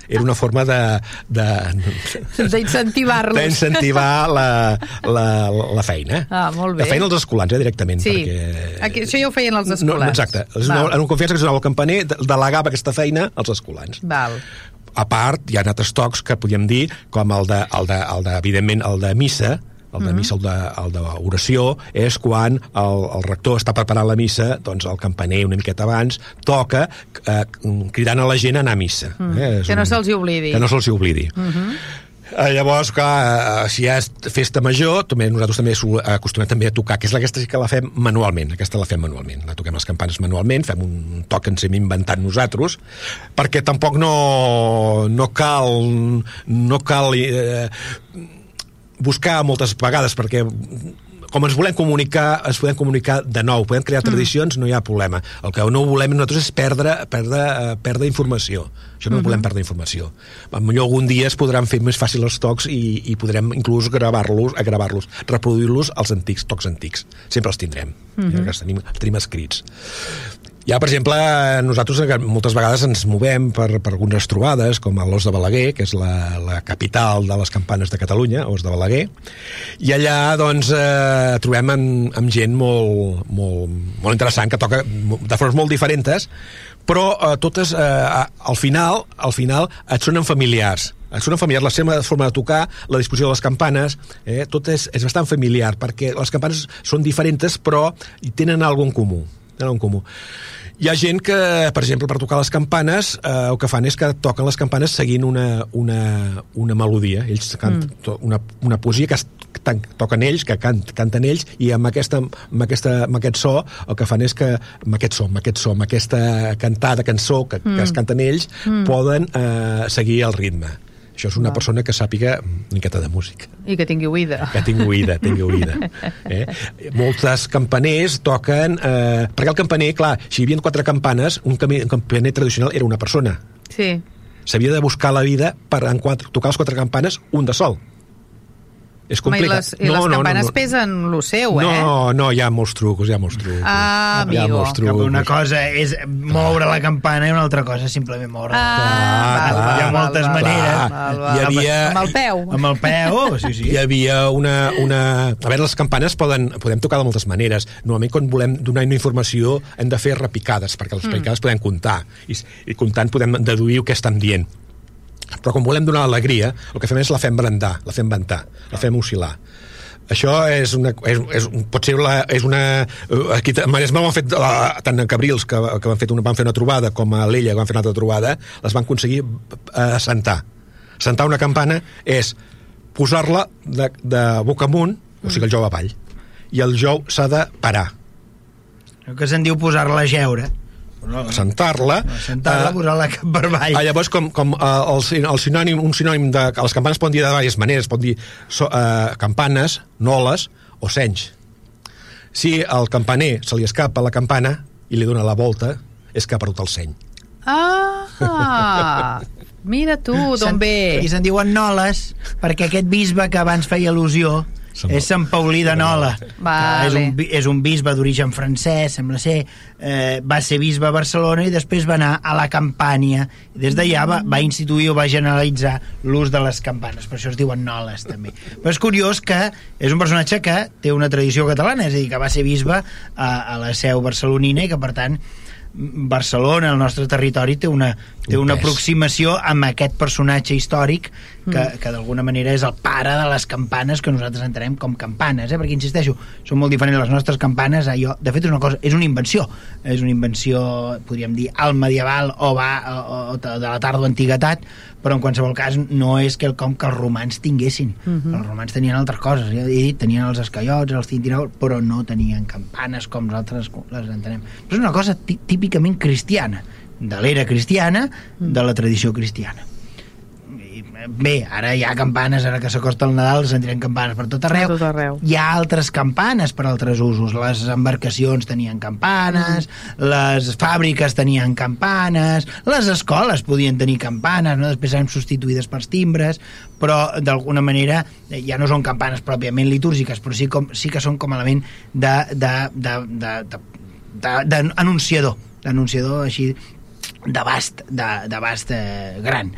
Era una forma de... D'incentivar-los. D'incentivar la, la, la feina. Ah, molt bé. La feina els escolans, eh, directament. Sí, perquè... Aquí, això ja ho feien els escolans. No, exacte. Una, en un confiança que es donava el campaner, delegava aquesta feina als escolans. Val a part, hi ha altres tocs que podríem dir, com el de, el de, el de evidentment, el de missa, el de missa, el d'oració, és quan el, el rector està preparant la missa, doncs el campaner una miqueta abans toca eh, cridant a la gent a anar a missa. Mm. Eh? És que no se'ls oblidi. Que no se'ls oblidi. Mm -hmm. Eh, llavors, clar, eh, si hi ha festa major, també nosaltres també acostumem també a tocar, que és aquesta que la fem manualment, aquesta la fem manualment, la toquem les campanes manualment, fem un toc que ens hem inventat nosaltres, perquè tampoc no, no cal, no cal eh, buscar moltes vegades, perquè com ens volem comunicar, ens podem comunicar de nou, podem crear mm. tradicions, no hi ha problema. El que no volem nosaltres és perdre, perdre, uh, perdre informació. Això no mm -hmm. volem perdre informació. Millor algun dia es podran fer més fàcil els tocs i, i podrem inclús gravar-los, a gravar-los, reproduir-los als antics, tocs antics. Sempre els tindrem, mm -hmm. ja, els, tenim, els tenim escrits. Ja, per exemple, nosaltres moltes vegades ens movem per, per algunes trobades, com a l'Os de Balaguer, que és la, la capital de les campanes de Catalunya, Os de Balaguer, i allà doncs, eh, trobem amb, amb gent molt, molt, molt interessant, que toca de formes molt diferents, però eh, totes, eh, al final, al final et sonen familiars et sonen familiars, la seva forma de tocar, la disposició de les campanes, eh, tot és, és bastant familiar, perquè les campanes són diferents, però tenen alguna en comú. Tenen en comú. Hi ha gent que, per exemple, per tocar les campanes, eh, el que fan és que toquen les campanes seguint una, una, una melodia. Ells canten mm. una, una poesia que es, toquen ells, que cant, canten ells, i amb, aquesta, amb, aquesta, amb aquest so el que fan és que amb aquest so, amb aquest so, amb aquesta cantada cançó que, mm. que es canten ells, mm. poden eh, seguir el ritme. Això és una Va. persona que sàpiga una miqueta de música. I que tingui oïda. Que tingui oïda, tingui oïda. Eh? Moltes campaners toquen... Eh, perquè el campaner, clar, si hi havia quatre campanes, un, un campaner tradicional era una persona. Sí. S'havia de buscar la vida per en quatre, tocar les quatre campanes un de sol. És complicat. Home, I les, i no, les campanes no, no, pesen lo seu, eh? No, no, hi ha molts trucos, hi ha molts trucos. Ah, amigo. Hi ha molts trucos. Una cosa és moure la campana i una altra cosa és simplement moure. Ah, clar, clar, hi ha moltes val, maneres. Val, val, hi havia... Amb el peu. Amb el peu, sí, sí. Hi havia una, una... A veure, les campanes poden, podem tocar de moltes maneres. Normalment, quan volem donar una informació, hem de fer repicades, perquè les mm. repicades podem comptar. I, I comptant podem deduir el que estan dient però com volem donar alegria, el que fem és la fem brandar, la fem ventar, la fem oscil·lar. Això és una, és, és, pot ser la, és una... Eh, aquí a Maresme ho han fet, la, tant a Cabrils, que, que van, fet una, van fer una trobada, com a l'Ella, que van fer una altra trobada, les van aconseguir eh, sentar. Sentar una campana és posar-la de, de boca amunt, o sigui, el jou avall, i el jou s'ha de parar. El que se'n diu posar-la a geure no, sentar-la sentar-la, uh, posar-la cap per avall. Uh, llavors com, com uh, el, el sinònim, un sinònim de, les campanes poden dir de diverses maneres pot dir so, uh, campanes, noles o senys. Si al campaner se li escapa la campana i li dona la volta és que ha perdut el seny. Ah! Mira tu, d'on ve. i se'n diuen noles perquè aquest bisbe que abans feia al·lusió Sant és Sant Paulí de Nola. Vale. És, un, és un bisbe d'origen francès, sembla ser. Eh, va ser bisbe a Barcelona i després va anar a la Campània. Des d'allà va, va instituir o va generalitzar l'ús de les campanes. Per això es diuen Noles, també. Però és curiós que és un personatge que té una tradició catalana, és a dir, que va ser bisbe a, a la seu barcelonina i que, per tant, Barcelona, el nostre territori, té una, té una aproximació amb aquest personatge històric que, mm. que d'alguna manera és el pare de les campanes que nosaltres entenem com campanes, eh? perquè insisteixo, són molt diferents les nostres campanes, allò, de fet és una cosa, és una invenció, és una invenció, podríem dir, al medieval o, va, o, o de la tarda antiguitat, però en qualsevol cas no és que el com que els romans tinguessin. Mhm. -huh. Els romans tenien altres coses, ja he dit, tenien els escaiots, els tintinous, però no tenien campanes com nosaltres les entenem. Però és una cosa típicament cristiana, de l'era cristiana, de la tradició cristiana bé, ara hi ha campanes, ara que s'acosta el Nadal sentirem campanes per tot arreu. Per tot arreu. Hi ha altres campanes per altres usos. Les embarcacions tenien campanes, mm. les fàbriques tenien campanes, les escoles podien tenir campanes, no? després eren substituïdes per timbres, però d'alguna manera eh, ja no són campanes pròpiament litúrgiques, però sí, com, sí que són com a element d'anunciador, d'anunciador així d'abast d'abast eh, gran.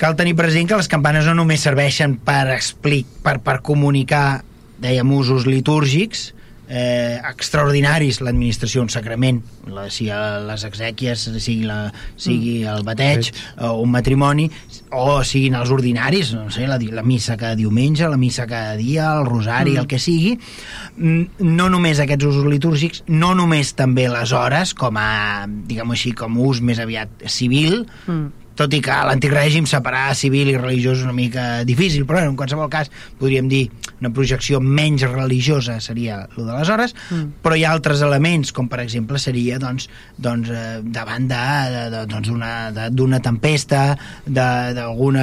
Cal tenir present que les campanes no només serveixen per, explic, per, per comunicar dèiem usos litúrgics eh, extraordinaris l'administració un sacrament la, si les exèquies sigui, la, sigui mm. el bateig o un matrimoni o siguin els ordinaris no sé, la, la missa cada diumenge la missa cada dia, el rosari, mm. el que sigui mm, no només aquests usos litúrgics no només també les hores com a, diguem així, com ús més aviat civil mm tot i que l'antic règim separar civil i religiós és una mica difícil, però en qualsevol cas podríem dir una projecció menys religiosa seria el d'aleshores, mm. però hi ha altres elements, com per exemple seria doncs, doncs, eh, davant d'una doncs tempesta, d'algun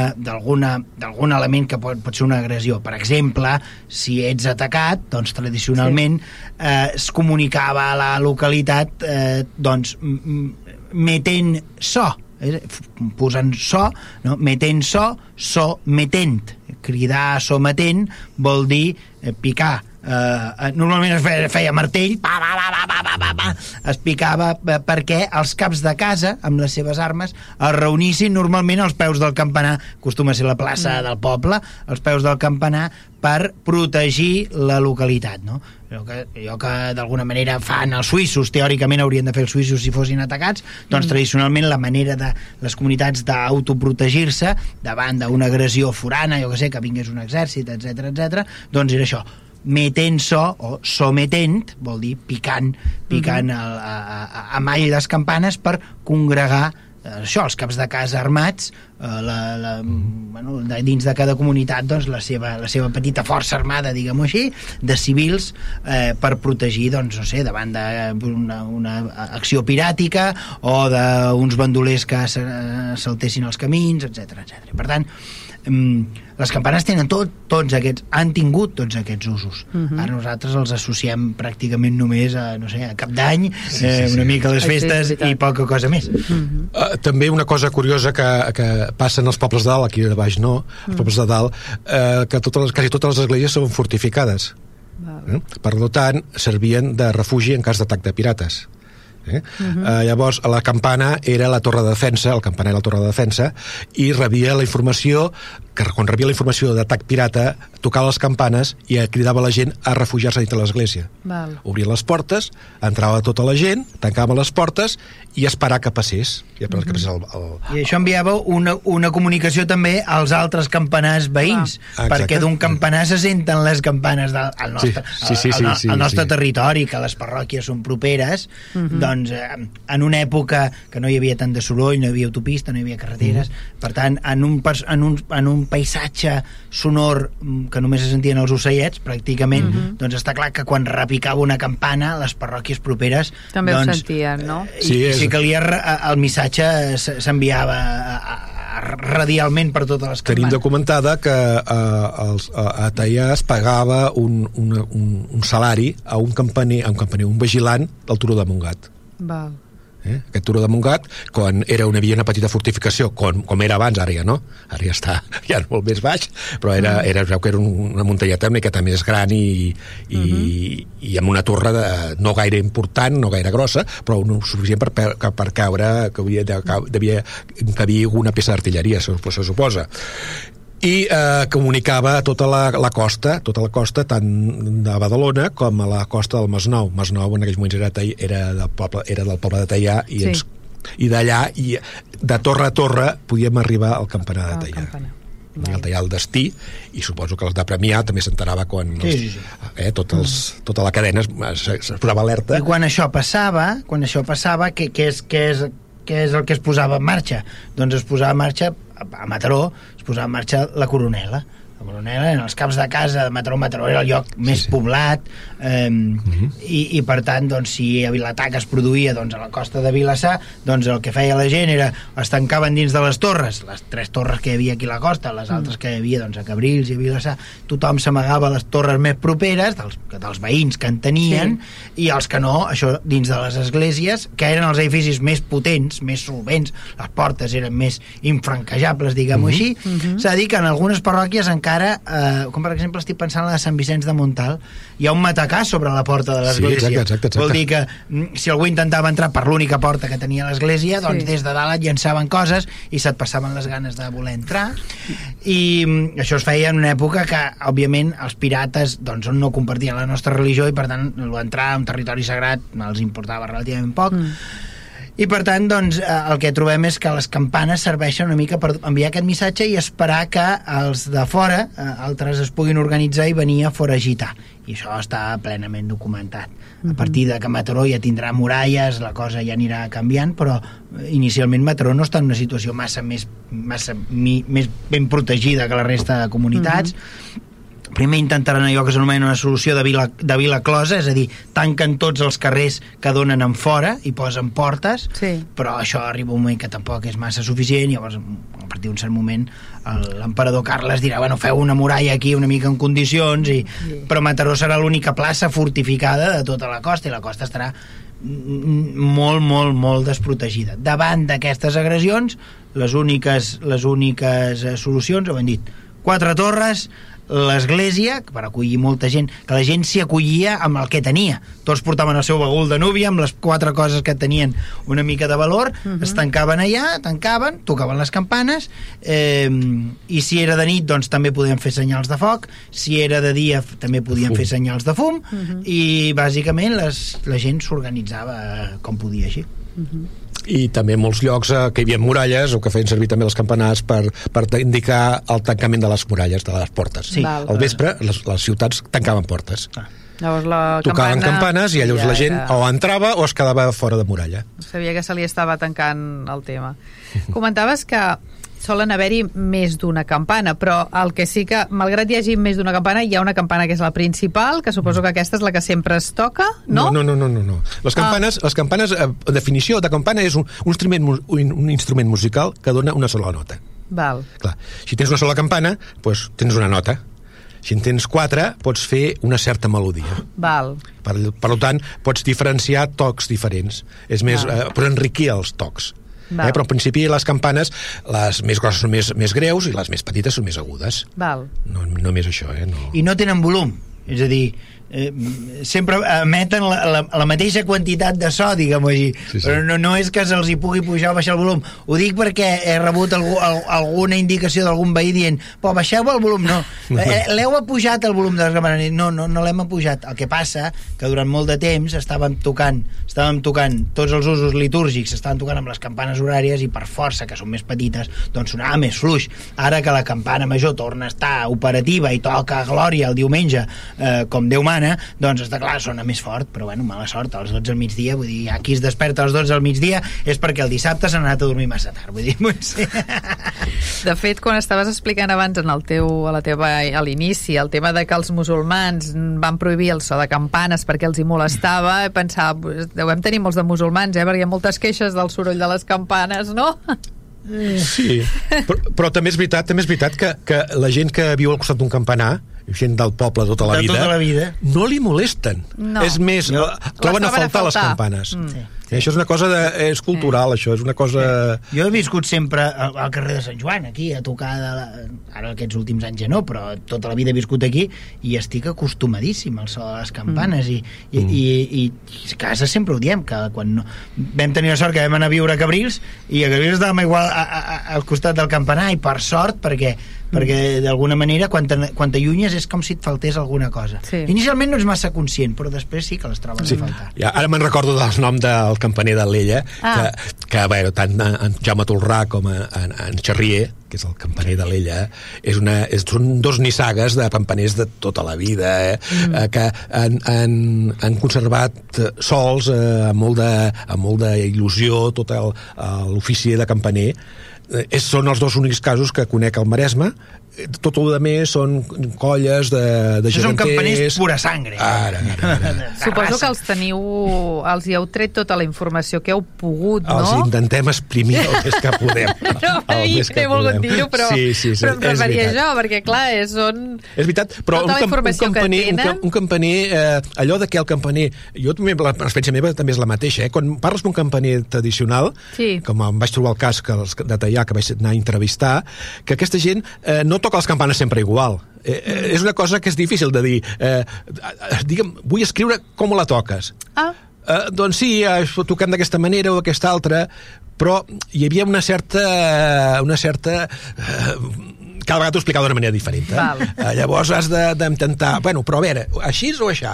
element que pot, pot ser una agressió. Per exemple, si ets atacat, doncs tradicionalment sí. eh, es comunicava a la localitat eh, doncs, metent so, posant so, no? metent so, so metent. Cridar sometent vol dir eh, picar. Eh, normalment es feia, feia martell, pa, pa, pa, pa, pa, pa, pa, es picava eh, perquè els caps de casa, amb les seves armes, es reunissin normalment als peus del campanar, acostuma a ser la plaça mm. del poble, als peus del campanar, per protegir la localitat, no? allò que, allò que d'alguna manera fan els suïssos, teòricament haurien de fer els suïssos si fossin atacats, doncs mm. tradicionalment la manera de les comunitats d'autoprotegir-se davant d'una agressió forana, jo que sé, que vingués un exèrcit, etc etc, doncs era això, metent so o sometent, vol dir picant, picant mm -hmm. a, a, a, a mall les campanes per congregar Eh, això, els caps de casa armats, eh, la, la, bueno, dins de cada comunitat doncs, la, seva, la seva petita força armada, diguem-ho així, de civils eh, per protegir, doncs, no sé, davant d'una una acció piràtica o d'uns bandolers que saltessin els camins, etc etc. Per tant, les campanes tenen tot, tots aquests, han tingut tots aquests usos. Uh mhm. -huh. Ara nosaltres els associem pràcticament només a, no sé, a cap d'any, sí, eh, sí, una mica a les festes sí, i poca cosa més. Uh -huh. uh, també una cosa curiosa que, que passen als pobles de dalt, aquí de baix no, els uh -huh. pobles de dalt, uh, que totes les, quasi totes les esglésies són fortificades. Uh, per tant, servien de refugi en cas d'atac de pirates. Eh? Uh -huh. uh, llavors, la campana era la torre de defensa, el campaner era la torre de defensa, i rebia la informació que quan rebia la informació d'atac pirata tocava les campanes i cridava la gent a refugiar-se dintre l'església. Obria les portes, entrava tota la gent, tancava les portes i esperar que passés. I, uh -huh. que passés el, el, I això enviava una, una comunicació també als altres campanars veïns, ah. perquè d'un campanar se senten les campanes del al nostre, sí, sí, sí, sí, al, sí, al nostre sí. territori, que les parròquies són properes, uh -huh. doncs eh, en una època que no hi havia tant de soroll, no hi havia autopista, no hi havia carreteres, uh -huh. per tant, en un, en un, en un paisatge sonor mm, que només se sentien els ocellets, pràcticament, uh -huh. doncs està clar que quan repicava una campana, les parròquies properes... També doncs, ho sentien, no? Sí, és... si calia, el missatge s'enviava radialment per totes les campanes. Tenim documentada que uh, els, a Taià es pagava un, un, un, un salari a un campaner, a un campaner, un vigilant del Turó de Montgat. Val eh? aquest turó de Montgat, quan era una, havia una petita fortificació, com, com era abans, ara ja no, ara ja està ja molt més baix, però era, mm. era, era, era una muntanyeta una miqueta més gran i, i, mm -hmm. i amb una torre de, no gaire important, no gaire grossa, però no suficient per, per, per caure, que havia, de, devia encabir una peça d'artilleria, se, se suposa i eh, comunicava tota la, la costa, tota la costa tant de Badalona com a la costa del Masnou. Masnou en aquells moments era, era, del, poble, era del poble de Teià i, sí. ens, i d'allà i de torre a torre podíem arribar al campanar de Teià. Campanar. Vale. el tallar el destí i suposo que els de Premià també s'enterava quan sí, sí, sí. Eh, tot els, mm. tota la cadena es, es, es posava alerta i quan això passava quan això passava què, què, és, què, és, què és el que es posava en marxa? doncs es posava en marxa a Mataró es posava en marxa la coronela la Coronela, en els camps de casa de Mataró, Mataró era el lloc sí, més sí. poblat eh, uh -huh. i, i per tant doncs, si l'atac es produïa doncs, a la costa de Vilassar doncs el que feia la gent era es tancaven dins de les torres, les tres torres que hi havia aquí a la costa, les altres que hi havia doncs, a Cabrils i a Vilassar, tothom s'amagava a les torres més properes dels, dels veïns que en tenien sí. i els que no, això dins de les esglésies que eren els edificis més potents més solvents, les portes eren més infranquejables, diguem-ho uh -huh. així uh -huh. s'ha de dir que en algunes parròquies encara encara, eh, com per exemple estic pensant en la de Sant Vicenç de Montal, hi ha un matacà sobre la porta de l'església. Sí, exacte, exacte, exacte. Vol dir que mm, si algú intentava entrar per l'única porta que tenia l'església, doncs sí. des de dalt et llançaven coses i se't passaven les ganes de voler entrar. I mm, això es feia en una època que, òbviament, els pirates doncs, no compartien la nostra religió i, per tant, entrar a un territori sagrat els importava relativament poc. Mm I per tant, doncs, eh, el que trobem és que les campanes serveixen una mica per enviar aquest missatge i esperar que els de fora, eh, altres es puguin organitzar i venir a foragitar. I això està plenament documentat. A partir de que Mataró ja tindrà muralles, la cosa ja anirà canviant, però eh, inicialment Mataró no està en una situació massa més, massa mi, més ben protegida que la resta de comunitats. Uh -huh primer intentaran allò que s'anomena una solució de vila, de vila closa, és a dir, tanquen tots els carrers que donen en fora i posen portes, Sí. però això arriba un moment que tampoc és massa suficient, llavors a partir d'un cert moment l'emperador Carles dirà, bueno, feu una muralla aquí una mica en condicions, i... però Mataró serà l'única plaça fortificada de tota la costa i la costa estarà molt, molt, molt desprotegida. Davant d'aquestes agressions, les úniques, les úniques eh, solucions, ho hem dit, quatre torres, l'església, per acollir molta gent, que la gent s'hi acollia amb el que tenia. Tots portaven el seu bagul de núvia amb les quatre coses que tenien una mica de valor, uh -huh. es tancaven allà, tancaven, tocaven les campanes, eh, i si era de nit, doncs també podien fer senyals de foc, si era de dia també podien fer senyals de fum, uh -huh. i bàsicament les, la gent s'organitzava com podia així. I també en molts llocs eh, que hi havia muralles o que feien servir també els campanars per, per indicar el tancament de les muralles, de les portes. Sí. Val. Al vespre les, les ciutats tancaven portes. Llavors la Tocaven campana... campanes i llavors ja la gent era- o entrava o es quedava fora de muralla. Sabia que se li estava tancant el tema. Comentaves que solen haver-hi més d'una campana, però el que sí que, malgrat hi hagi més d'una campana, hi ha una campana que és la principal, que suposo que aquesta és la que sempre es toca, no? No, no, no, no, no. Les campanes, les campanes eh, la definició de campana és un, un, instrument, un, un instrument musical que dona una sola nota. Val. Clar, si tens una sola campana, doncs tens una nota. Si en tens quatre, pots fer una certa melodia. Val. Per, per tant, pots diferenciar tocs diferents. És més, Val. eh, però enriquir els tocs. Val. Eh, però en principi les campanes, les més grosses són més, més greus i les més petites són més agudes. Val. No, només això, eh? No. i no tenen volum és a dir, eh, sempre emeten la, la, la mateixa quantitat de so, diguem-ho així, Sí, sí. però no, no és que se'ls hi pugui pujar o baixar el volum. Ho dic perquè he rebut algú, al, alguna indicació d'algun veí dient però baixeu el volum, no. Eh, L'heu apujat el volum de les campanes? No, no, no l'hem apujat. El que passa que durant molt de temps estàvem tocant, estàvem tocant tots els usos litúrgics, estaven tocant amb les campanes horàries i per força, que són més petites, doncs sonava més fluix. Ara que la campana major torna a estar operativa i toca Glòria el diumenge eh, com Déu mana, doncs està clar, sona més fort, però bueno, mala sort, als 12 al migdia, vull dir, qui es desperta als 12 al migdia és perquè el dissabte s'ha anat a dormir massa tard, vull dir, potser... De fet, quan estaves explicant abans en el teu, a la teva, a l'inici el tema de que els musulmans van prohibir el so de campanes perquè els hi molestava, pensava, pues, devem tenir molts de musulmans, eh? perquè hi ha moltes queixes del soroll de les campanes, no? Sí, però, però també és veritat, també és veritat que, que la gent que viu al costat d'un campanar, gent del poble tota la De vida, tota la vida. no li molesten. No. És més, no, troben a troben a faltar les faltar. campanes. Mm. Sí. I això és una cosa de, és cultural, això, és una cosa... Jo he viscut sempre al, al carrer de Sant Joan, aquí, a tocar de la... ara aquests últims anys ja no, però tota la vida he viscut aquí i estic acostumadíssim al so de les campanes i, i, Mm. i, i, i a casa sempre ho diem, que quan no... vam tenir la sort que vam anar a viure a Cabrils i a Cabrils estàvem igual a, a, a, al costat del campanar i per sort perquè perquè d'alguna manera quan te- quan t'allunyes és com si et faltés alguna cosa Sí. inicialment no ets massa conscient però després sí que les trobes Sí. a faltar Ja, ara me'n recordo del nom del campaner de l'Ella, Ah. que, que bueno, tant en, Jaume Tolrà com en, en, Xerrier, que és el campaner de l'Ella, és una, és, són dos nissagues de campaners de tota la vida, eh, mm. eh, que han, han, han conservat eh, sols eh, amb molt de, amb molt d'il·lusió tot l'ofici de campaner. Eh, és, són els dos únics casos que conec al Maresme, Eh, tot el de més són colles de, de Això són geganters... campaners pura sangre. Ara, ara, ara. Suposo que els teniu, els hi heu tret tota la informació que heu pogut, Els no? intentem exprimir el més que podem. No, El més que he volgut podem. dir-ho, però, sí, sí, sí, però em és referia això, perquè clar, és, són... És veritat, però Tota un, la camp, un campaner, un, un campaner eh, allò de que el campaner... Jo també, l'experiència meva també és la mateixa, eh? Quan parles d'un campaner tradicional, Sí. com em vaig trobar el cas que, els- de tallar, que vaig anar a entrevistar, que aquesta gent eh, no toca les campanes sempre igual. Eh, eh, és una cosa que és difícil de dir. Eh, eh, digue'm, vull escriure com la toques. Ah, Uh, doncs sí, uh, toquem d'aquesta manera o d'aquesta altra, però hi havia una certa, una certa uh, cada vegada t'ho explicava d'una manera diferent. Eh? Val. Uh, llavors has d'intentar, de, bueno, però a veure, així o així?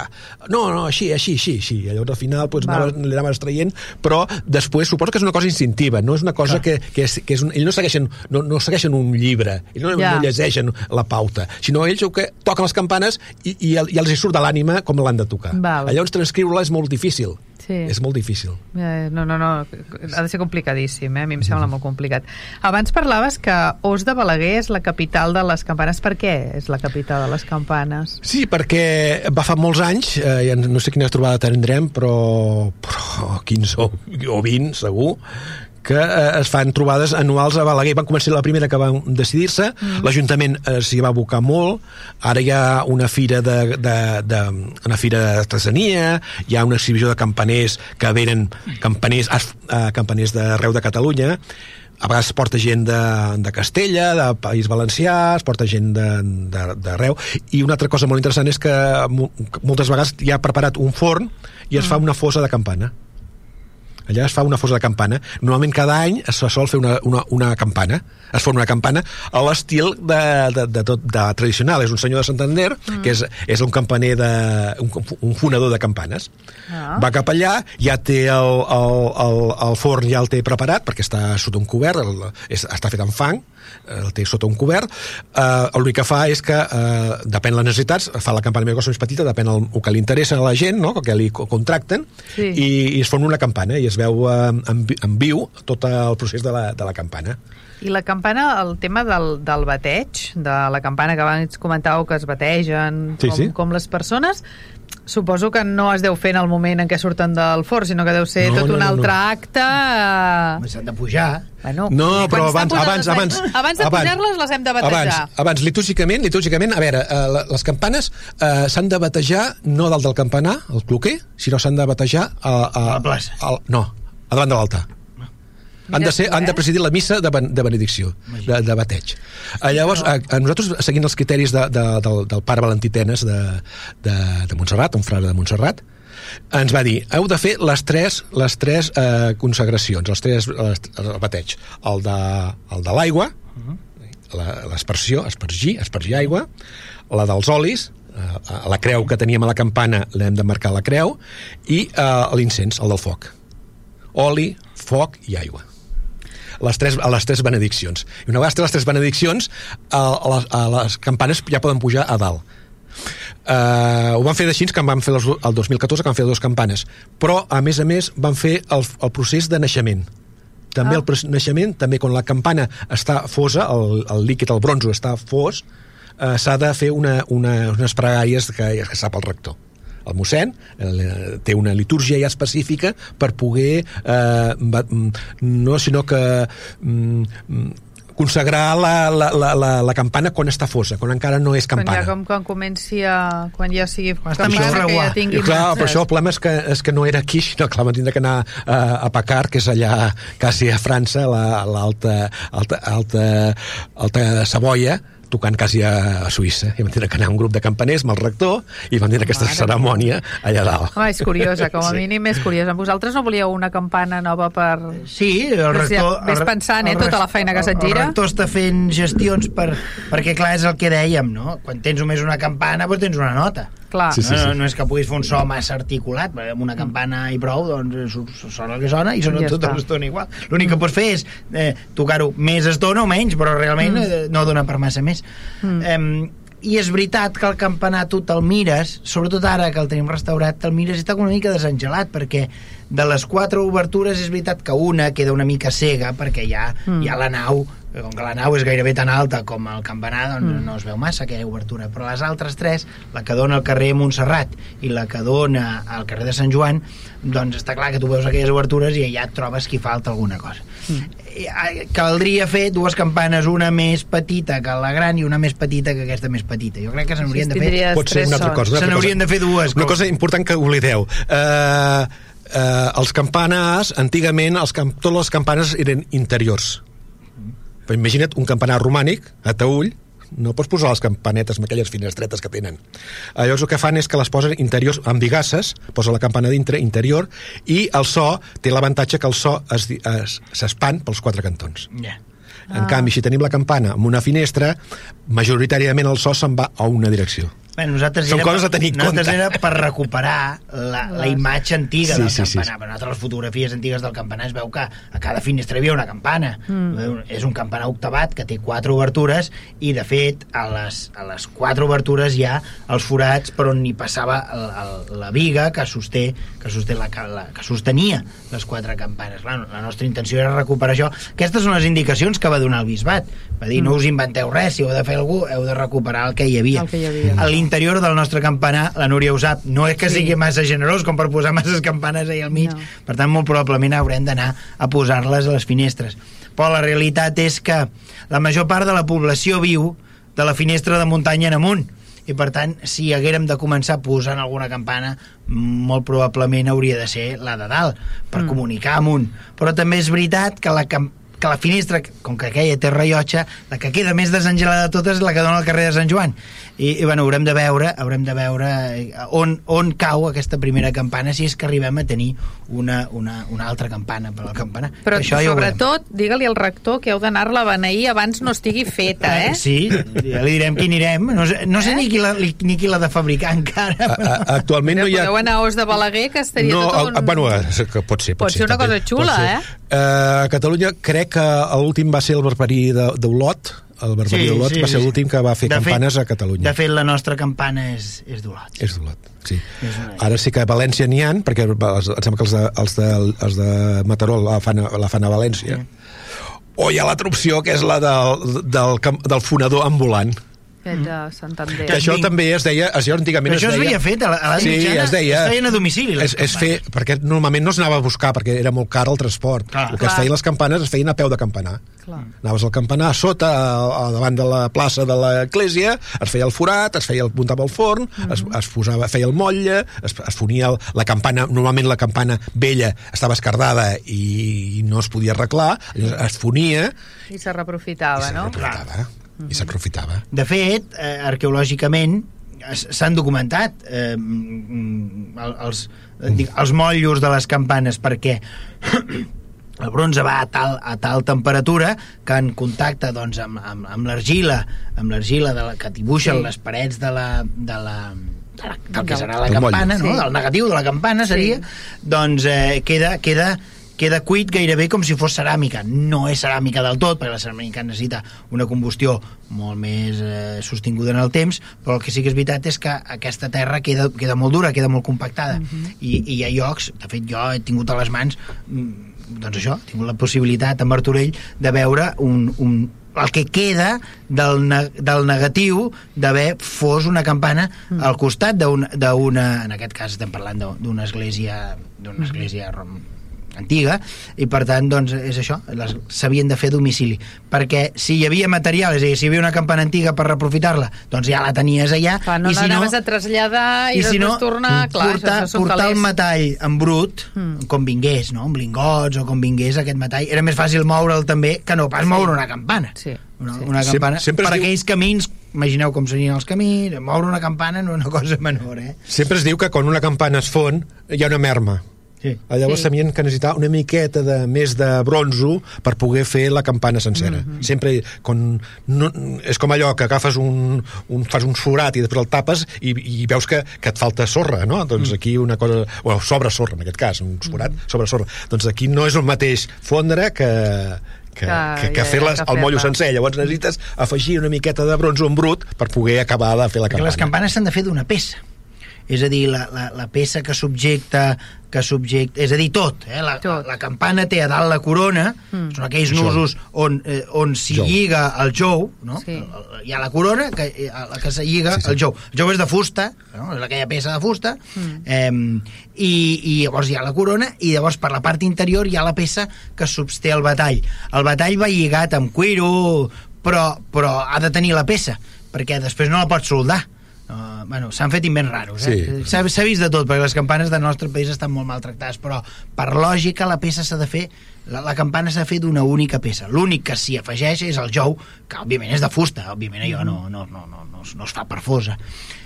No, no, així, així, així, així. Llavors al final doncs, Val. anaves, li anaves traient, però després suposo que és una cosa instintiva, no és una cosa que, que, és, que és un, ells no segueixen, no, no segueixen un llibre, ells no, Ja. no llegeixen la pauta, sinó ells el que toquen les campanes i, i, i els hi surt de l'ànima com l'han de tocar. Val. Llavors transcriure-la és molt difícil. Sí. És molt difícil. Eh, No, no, no, ha de ser complicadíssim, eh? a mi em sembla molt complicat. Abans parlaves que Os de Balaguer és la capital de les campanes. Per què és la capital de les campanes? Sí, perquè va fa molts anys, eh, ja no sé quina trobada tindrem, però, però 15 o, o 20 segur, que eh, es fan trobades anuals a Balaguer. Van començar la primera que van decidir-se, mm. l'Ajuntament eh, s'hi va abocar molt, ara hi ha una fira de, de, de, una fira d'artesania, hi ha una exhibició de campaners que venen campaners, eh, campaners d'arreu de Catalunya, a vegades es porta gent de, de Castella, de País Valencià, es porta gent d'arreu, i una altra cosa molt interessant és que mo- que moltes vegades hi ha preparat un forn i es fa una fosa de campana. Allà es fa una fosa de campana. Normalment cada any es sol fer una, una, una campana. Es forma una campana a l'estil de, de, de, tot, de tradicional. És un senyor de Santander, mm. que és, és un campaner, de, un, un fonador de campanes. Ah. Va cap allà, ja té el, el, el, el forn, ja el té preparat, perquè està sota un cobert, el, és, està fet amb fang, el té sota un cobert. Eh, L'únic que fa és que, eh, depèn de les necessitats, fa la campana més grossa més petita, depèn el, el que li interessa a la gent, no? que li co- contracten, Sí. i, i es forma una campana, i es veu eh, en, en viu tot el procés de la, de la campana. I la campana, el tema del, del bateig, de la campana que abans comentàveu que es bategen Sí, com, sí. com les persones, suposo que no es deu fer en el moment en què surten del forn, sinó que deu ser No, tot no, un no, altre no. acte... eh, S'han de pujar. Bueno, No, però abans, abans, les- abans... Abans de pujar-les les hem de batejar. Abans, abans litúrgicament, litúrgicament, a veure, eh, les campanes eh, s'han de batejar no dalt del campanar, el cloquer, sinó s'han de batejar a, a, A la plaça. Al, no, a davant de l'altar. Han de, ser, han de eh? presidir la missa de, ben- de benedicció, de, de bateig. Eh, llavors, a, a nosaltres, seguint els criteris de, de, del, del pare Valentí Tenes de, de, de Montserrat, un frare de Montserrat, ens va dir, heu de fer les tres, les tres eh, consagracions, els tres les, el bateig. El de, el de l'aigua, la- l'aspersió, aspergir, aspergir aigua, la dels olis, eh, a la creu que teníem a la campana l'hem de marcar la creu, i eh, l'incens, el del foc. Oli, foc i aigua les tres, a les tres benediccions. I una vegada les tres benediccions, a, a, les, a les campanes ja poden pujar a dalt. Uh, ho van fer així que en van fer els, el 2014 que van fer dues campanes però a més a més van fer el, el procés de naixement també Ah. el naixement també quan la campana està fosa el, el líquid, el bronzo està fos uh, s'ha de fer una, una, unes pregàries que, que sap el rector el mossèn eh, té una litúrgia ja específica per poder eh, va, mm, no sinó que mm, consagrar la, la, la, la, la campana quan està fosa, quan encara no és Quan campana. ja, com, quan comenci a... Quan ja sigui està campana, que ja tingui I clar, però això el problema és que, és que no era aquí, sinó que vam tindre que anar a, a Pacar, que és allà quasi a França, la- l'alta alta, alta, alta Savoia, tocant quasi a, a Suïssa. I vam tindre que anar un grup de campaners amb el rector i vam tindre aquesta Mare cerimònia allà dalt. Home, és curiosa, com a Sí. mínim és curiosa. Vosaltres no volíeu una campana nova per... Sí, el rector... ves pensant, eh, el re- tota la feina que se't gira. El rector està fent gestions per, perquè, clar, és el que dèiem, no? Quan tens només una campana, doncs tens una nota. Clar. Sí, sí, no, sí. no, no és que puguis fer un so massa articulat, perquè amb una campana i prou, doncs su- sona el que sona i sona Ja tota l'estona igual. L'únic que pots fer és eh, tocar-ho més estona o menys, però realment mm. eh, no dona per massa més. Mm. Eh, i és veritat que el campanar tu te'l mires, sobretot ara que el tenim restaurat, te'l mires i està una mica desengelat, perquè de les quatre obertures és veritat que una queda una mica cega, perquè hi ha, Mm. hi ha la nau, com que la nau és gairebé tan alta com el campanar, doncs mm. no es veu massa aquella obertura, però les altres tres, la que dona al carrer Montserrat i la que dona al carrer de Sant Joan, doncs està clar que tu veus aquelles obertures i allà et trobes que hi falta alguna cosa. Mm. Caldria fer dues campanes, una més petita que la gran i una més petita que aquesta més petita. Jo crec que se n'haurien de fer... Pot ser una altra cosa. una Se altra n'haurien cosa. de fer dues, Una cosa important que oblideu. Eh, eh, els campanars, antigament, els camp totes les campanes eren interiors. Imagina't un campanar romànic, a Taüll, no pots posar les campanetes amb aquelles finestretes que tenen. Eh, Llavors el que fan és que les posen interiors amb bigasses, posa la campana dintre, interior, i el so té l'avantatge que el so es di- es- s'espan pels quatre cantons. Ja. En ah. canvi, si tenim la campana amb una finestra, majoritàriament el so se'n va a una direcció. Bé, nosaltres Són coses a tenir en compte. Nosaltres era per recuperar la, la imatge antiga Sí, del sí, sí, campanar. sí. Per nosaltres les fotografies antigues del campanar es veu que a cada finestra hi havia una campana. Mm. És un campanar octavat que té quatre obertures i, de fet, a les, a les quatre obertures hi ha els forats per on hi passava el, el, la viga que sosté, que, sosté la, la, que sostenia les quatre campanes. Clar, la nostra intenció era recuperar això. Aquestes són les indicacions que va donar el bisbat. Va dir, no us inventeu res, si heu de fer algú, heu de recuperar el que hi havia. El que hi havia. L'interior del nostre campanar, la Núria ho sap, no és que Sí. sigui massa generós com per posar masses campanes ahí al mig, No. per tant, molt probablement haurem d'anar a posar-les a les finestres. Però la realitat és que la major part de la població viu de la finestra de muntanya en amunt, i per tant, si haguérem de començar posant alguna campana, molt probablement hauria de ser la de dalt, per mm. comunicar amunt. Però també és veritat que la cam que la finestra, com que aquella té rellotge, la que queda més desengelada de totes és la que dona al carrer de Sant Joan. I, i bueno, haurem de veure, haurem de veure eh, on, on cau aquesta primera campana si és que arribem a tenir una, una, una altra campana per al campanar. Però Això ja sobretot, digue-li al rector que heu d'anar-la a beneir abans no estigui feta, eh? Sí, ja li direm qui anirem. No sé, no sé Eh? ni, qui la, ni qui l'ha de fabricar encara. A, Però... a, actualment no hi ha... Podeu anar a Os de Balaguer, que estaria no, tot un... a- bueno, pot ser, pot, Pot ser una també, cosa xula, ser. eh? A Catalunya crec que l'últim va ser el barbarí d'Olot, el barbarí d'Olot va ser l'últim que va fer De campanes fet, a Catalunya. De fet, la nostra campana és, és d'Olot. És d'Olot, sí. És una- Ara sí que a València n'hi han, perquè els, em sembla que els de, els de, els de Mataró la fan, a- la fan a València. O hi ha l'altra opció, que és la del, del, camp- del fonador ambulant. Aquest de Santander. Que això també es deia, això antigament Però això es deia... havia fet a la- a l'edat sí, mitjana, es deia, es feien a domicili, les És, és fer, perquè normalment no es anava a buscar, perquè era molt car el transport. Clar. el que es Clar. feien les campanes es feien a peu de campanar. Clar. Anaves al campanar a sota, a, a davant de la plaça de l'església, es feia el forat, es feia el muntava el forn, es, es posava, feia el motlle, es, es fonia el, la campana, normalment la campana vella estava escardada i no es podia arreglar, es fonia I se i reprofitava, no? s'aprofitava. I s'aprofitava. De fet, eh, arqueològicament, s'han documentat eh, mm, el- els, eh, dic, els motllos de les campanes perquè el bronze va a tal, a tal temperatura que en contacte doncs, amb, amb, amb l'argila amb l'argila de la, que dibuixen Sí. les parets de la, de la, de la, del que serà la campana, no? Sí. del negatiu de la campana seria, doncs eh, queda, queda queda cuit gairebé com si fos ceràmica. No és ceràmica del tot, perquè la ceràmica necessita una combustió molt més eh, sostinguda en el temps, però el que sí que és veritat és que aquesta terra queda, queda molt dura, queda molt compactada. I, I hi ha llocs, de fet jo he tingut a les mans mm, doncs això, he tingut la possibilitat a Martorell de veure un, un, el que queda del, ne del negatiu d'haver fos una campana mm. al costat d'una, en aquest cas estem parlant d'u- d'una església d'una església rom- antiga i per tant doncs és això les- s'havien de fer a domicili perquè si hi havia material, és a dir, si hi havia una campana antiga per reprofitar-la, doncs ja la tenies allà Clar, no i si no, a traslladar i, i si després no, tornar... Clar, portar, això portar el calés. metall en brut, Mm. com vingués, no? amb lingots o com vingués aquest metall, era més fàcil moure'l també que no pas moure una campana. Sí, Una, sí. una campana, sempre es per diu- aquells camins, imagineu com serien els camins, moure una campana no és una cosa menor, eh? Sempre es diu que quan una campana es fon hi ha una merma. Sí. Llavors Sí. que necessitar una miqueta de més de bronzo per poder fer la campana sencera. Mm -hmm. Sempre quan no, és com allò que agafes un, un fas un forat i després el tapes i, i veus que, que et falta sorra, no? Doncs aquí una cosa... Bueno, sobre sorra, en aquest cas, un forat sobre sorra. Doncs aquí no és el mateix fondre que, que, Que- que, que ja, fer-les que al mollo sencer. Llavors necessites afegir una miqueta de bronzo en brut per poder acabar de fer la Perquè campana. les campanes s'han de fer d'una peça. És a dir, la, la, la peça que subjecta que subjecta, és a dir, tot, eh? la, Tot. la, campana té a dalt la corona, Mm. són aquells Jou. nusos on, eh, on s'hi lliga el jou, no? Sí. Hi ha la corona que, eh, a la que se lliga Sí, sí. el jou. El jou és de fusta, no? és aquella peça de fusta, Mm. eh, i, i llavors hi ha la corona, i llavors per la part interior hi ha la peça que substé el batall. El batall va lligat amb cuiro, però, però ha de tenir la peça, perquè després no la pots soldar. Uh, bueno, s'han fet invents raros eh? Sí. s'ha s'ha vist de tot perquè les campanes del nostre país estan molt maltractades però per lògica la peça s'ha de fer la, la campana s'ha de fer d'una única peça l'únic que s'hi afegeix és el jou que òbviament és de fusta òbviament allò no, no, no, no, no, es- no es fa per fosa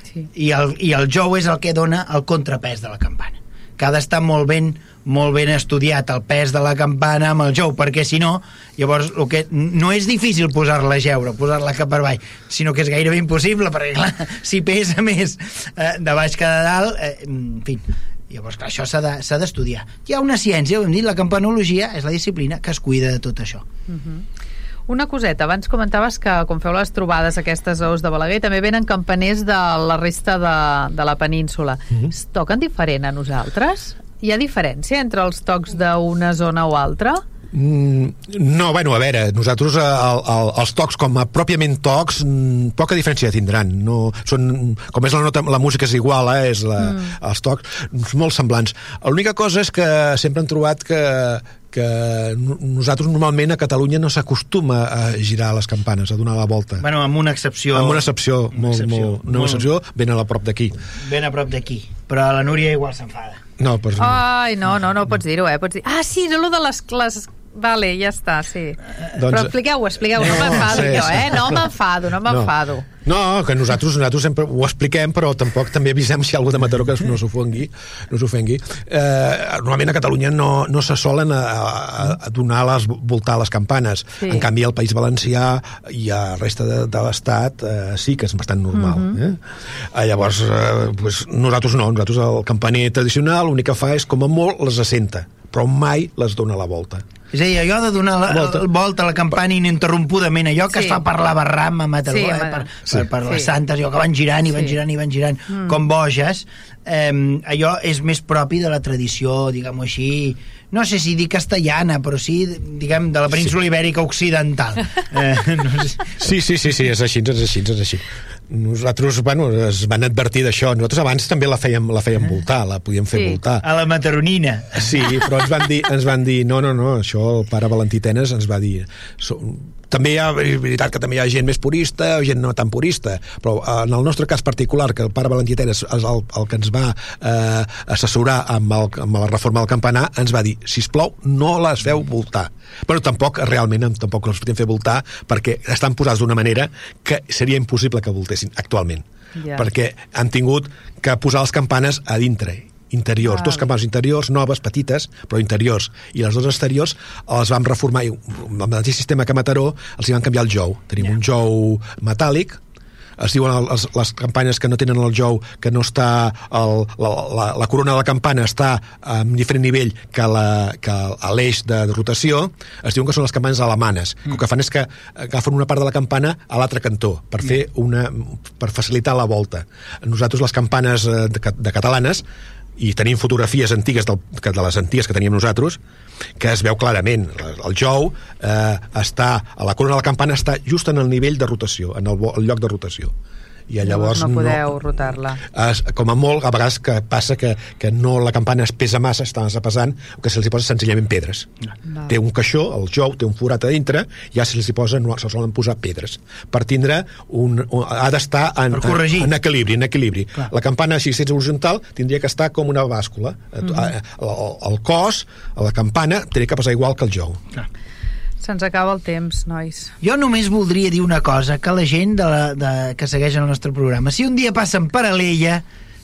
Sí. i el, i el jou és el que dona el contrapès de la campana que ha d'estar molt ben molt ben estudiat el pes de la campana amb el jou, perquè si no, llavors el que no és difícil posar-la a geure, posar-la cap per avall, sinó que és gairebé impossible, perquè clar, si pesa més eh, de baix que de dalt, eh, en fi, Llavors, clar, això s'ha d'estudiar. De, Hi ha una ciència, ho hem dit, la campanologia és la disciplina que es cuida de tot això. Uh mhm. -huh. Una coseta, abans comentaves que quan feu les trobades aquestes ous de Balaguer també venen campaners de la resta de, de la península. Mhm. -huh. Es toquen diferent a nosaltres? Hi ha diferència entre els tocs d'una zona o altra? Mm, no, bueno, a veure, nosaltres el, el, els tocs com a pròpiament tocs mm, poca diferència tindran no, són, com és la nota, la música és igual eh, és la, mm. els tocs molt semblants, l'única cosa és que sempre han trobat que, que nosaltres normalment a Catalunya no s'acostuma a girar les campanes, a donar la volta. Bueno, amb una excepció. Amb una excepció, una molt, excepció, molt, una molt... excepció ben a la prop d'aquí. Ben a prop d'aquí. Però la Núria igual s'enfada. No, no. Ai, no, no, no pots dir-ho, eh? Pots dir... Ah, sí, és allò de les, les Vale, ja està, sí. Doncs... Però expliqueu-ho, expliqueu-ho, no, no m'enfado sí, jo, eh? No m'enfado, no m'enfado. No. no, que nosaltres, nosaltres sempre ho expliquem, però tampoc també avisem si algú de Mataró que no s'ofengui. No s'ofengui. Eh, normalment a Catalunya no, no se solen a, a, a donar les, voltar les campanes. Sí. En canvi, al País Valencià i a la resta de, de l'Estat eh, sí que és bastant normal. Uh -huh. eh? llavors, eh, pues, nosaltres no, nosaltres el campaner tradicional l'únic que fa és, com a molt, les assenta però mai les dona la volta. És a dir, allò de donar la volta, volta a la campanya ininterrompudament, allò que sí. es fa per la barram a Mataró, sí, eh, per, sí. per, per les santes, allò que van girant i van sí. girant i van girant, mm. com boges, eh, allò és més propi de la tradició, diguem-ho així, no sé si dir castellana, però sí, diguem, de la península sí. ibèrica occidental. Eh, no sé. Sí, sí, sí, sí, és així, és així, és així nosaltres, bueno, es van advertir d'això. Nosaltres abans també la fèiem, la fèiem voltar, la podíem fer sí. voltar. A la mataronina. Sí, però ens van dir, ens van dir no, no, no, això el pare Valentí Tenes ens va dir so, també hi ha, és veritat que també hi ha gent més purista o gent no tan purista, però eh, en el nostre cas particular, que el pare Valentí Teres és el, el que ens va eh, assessorar amb, el, amb la reforma del campanar, ens va dir, si plou no les feu voltar. Però tampoc, realment, tampoc les podem fer voltar perquè estan posats d'una manera que seria impossible que voltessin actualment. Yeah. Perquè han tingut que posar les campanes a dintre interiors, ah. dos campanes interiors, noves, petites, però interiors, i les dues exteriors els vam reformar, i amb el mateix sistema que Mataró, els hi van canviar el jou. Tenim yeah. un jou metàl·lic, es diuen les, les campanes que no tenen el jou, que no està el, la, la, la corona de la campana està a un diferent nivell que l'eix de, de rotació, es diuen que són les campanes alemanes. Mm. El que fan és que agafen una part de la campana a l'altre cantó per fer mm. una per facilitar la volta. Nosaltres les campanes eh, de, de catalanes i tenim fotografies antigues del, de les antigues que teníem nosaltres que es veu clarament. El jou eh, està a la corona de la campana està just en el nivell de rotació en el, el lloc de rotació i llavors no podeu no, rotar-la com a molt, a vegades que passa que, que no la campana es pesa massa, massa pesant que se li posa senzillament pedres no. té un caixó, el jou té un forat a dintre ja se li posa, no, se solen posar pedres per tindre un, un ha d'estar en, en, en, equilibri, en equilibri. la campana si ets horitzontal tindria que estar com una bàscula mm -hmm. el, el cos, la campana tindria que passar igual que el jou Clar. Se'ns acaba el temps, nois. Jo només voldria dir una cosa, que la gent de la, de, que segueix el nostre programa, si un dia passen per Alella,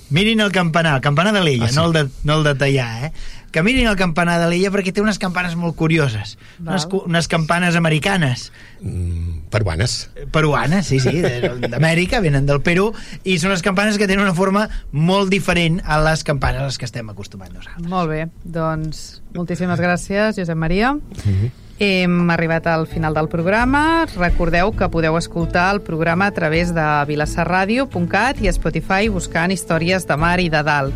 mirin el campanar, el campanar de l'Ella, ah, sí? no, el de, no el de tallar, eh? que mirin el campanar de l'Ella perquè té unes campanes molt curioses, unes, unes campanes americanes. Mm, peruanes. Peruanes, sí, sí, d'Amèrica, venen del Perú, i són unes campanes que tenen una forma molt diferent a les campanes a les que estem acostumats nosaltres. Molt bé, doncs moltíssimes gràcies, Josep Maria. Mm -hmm. Hem arribat al final del programa. Recordeu que podeu escoltar el programa a través de vilassarradio.cat i Spotify buscant històries de mar i de dalt.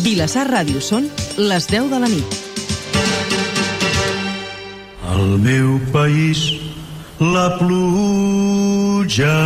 Vilassar Ràdio són les 10 de la nit. Al meu país la pluja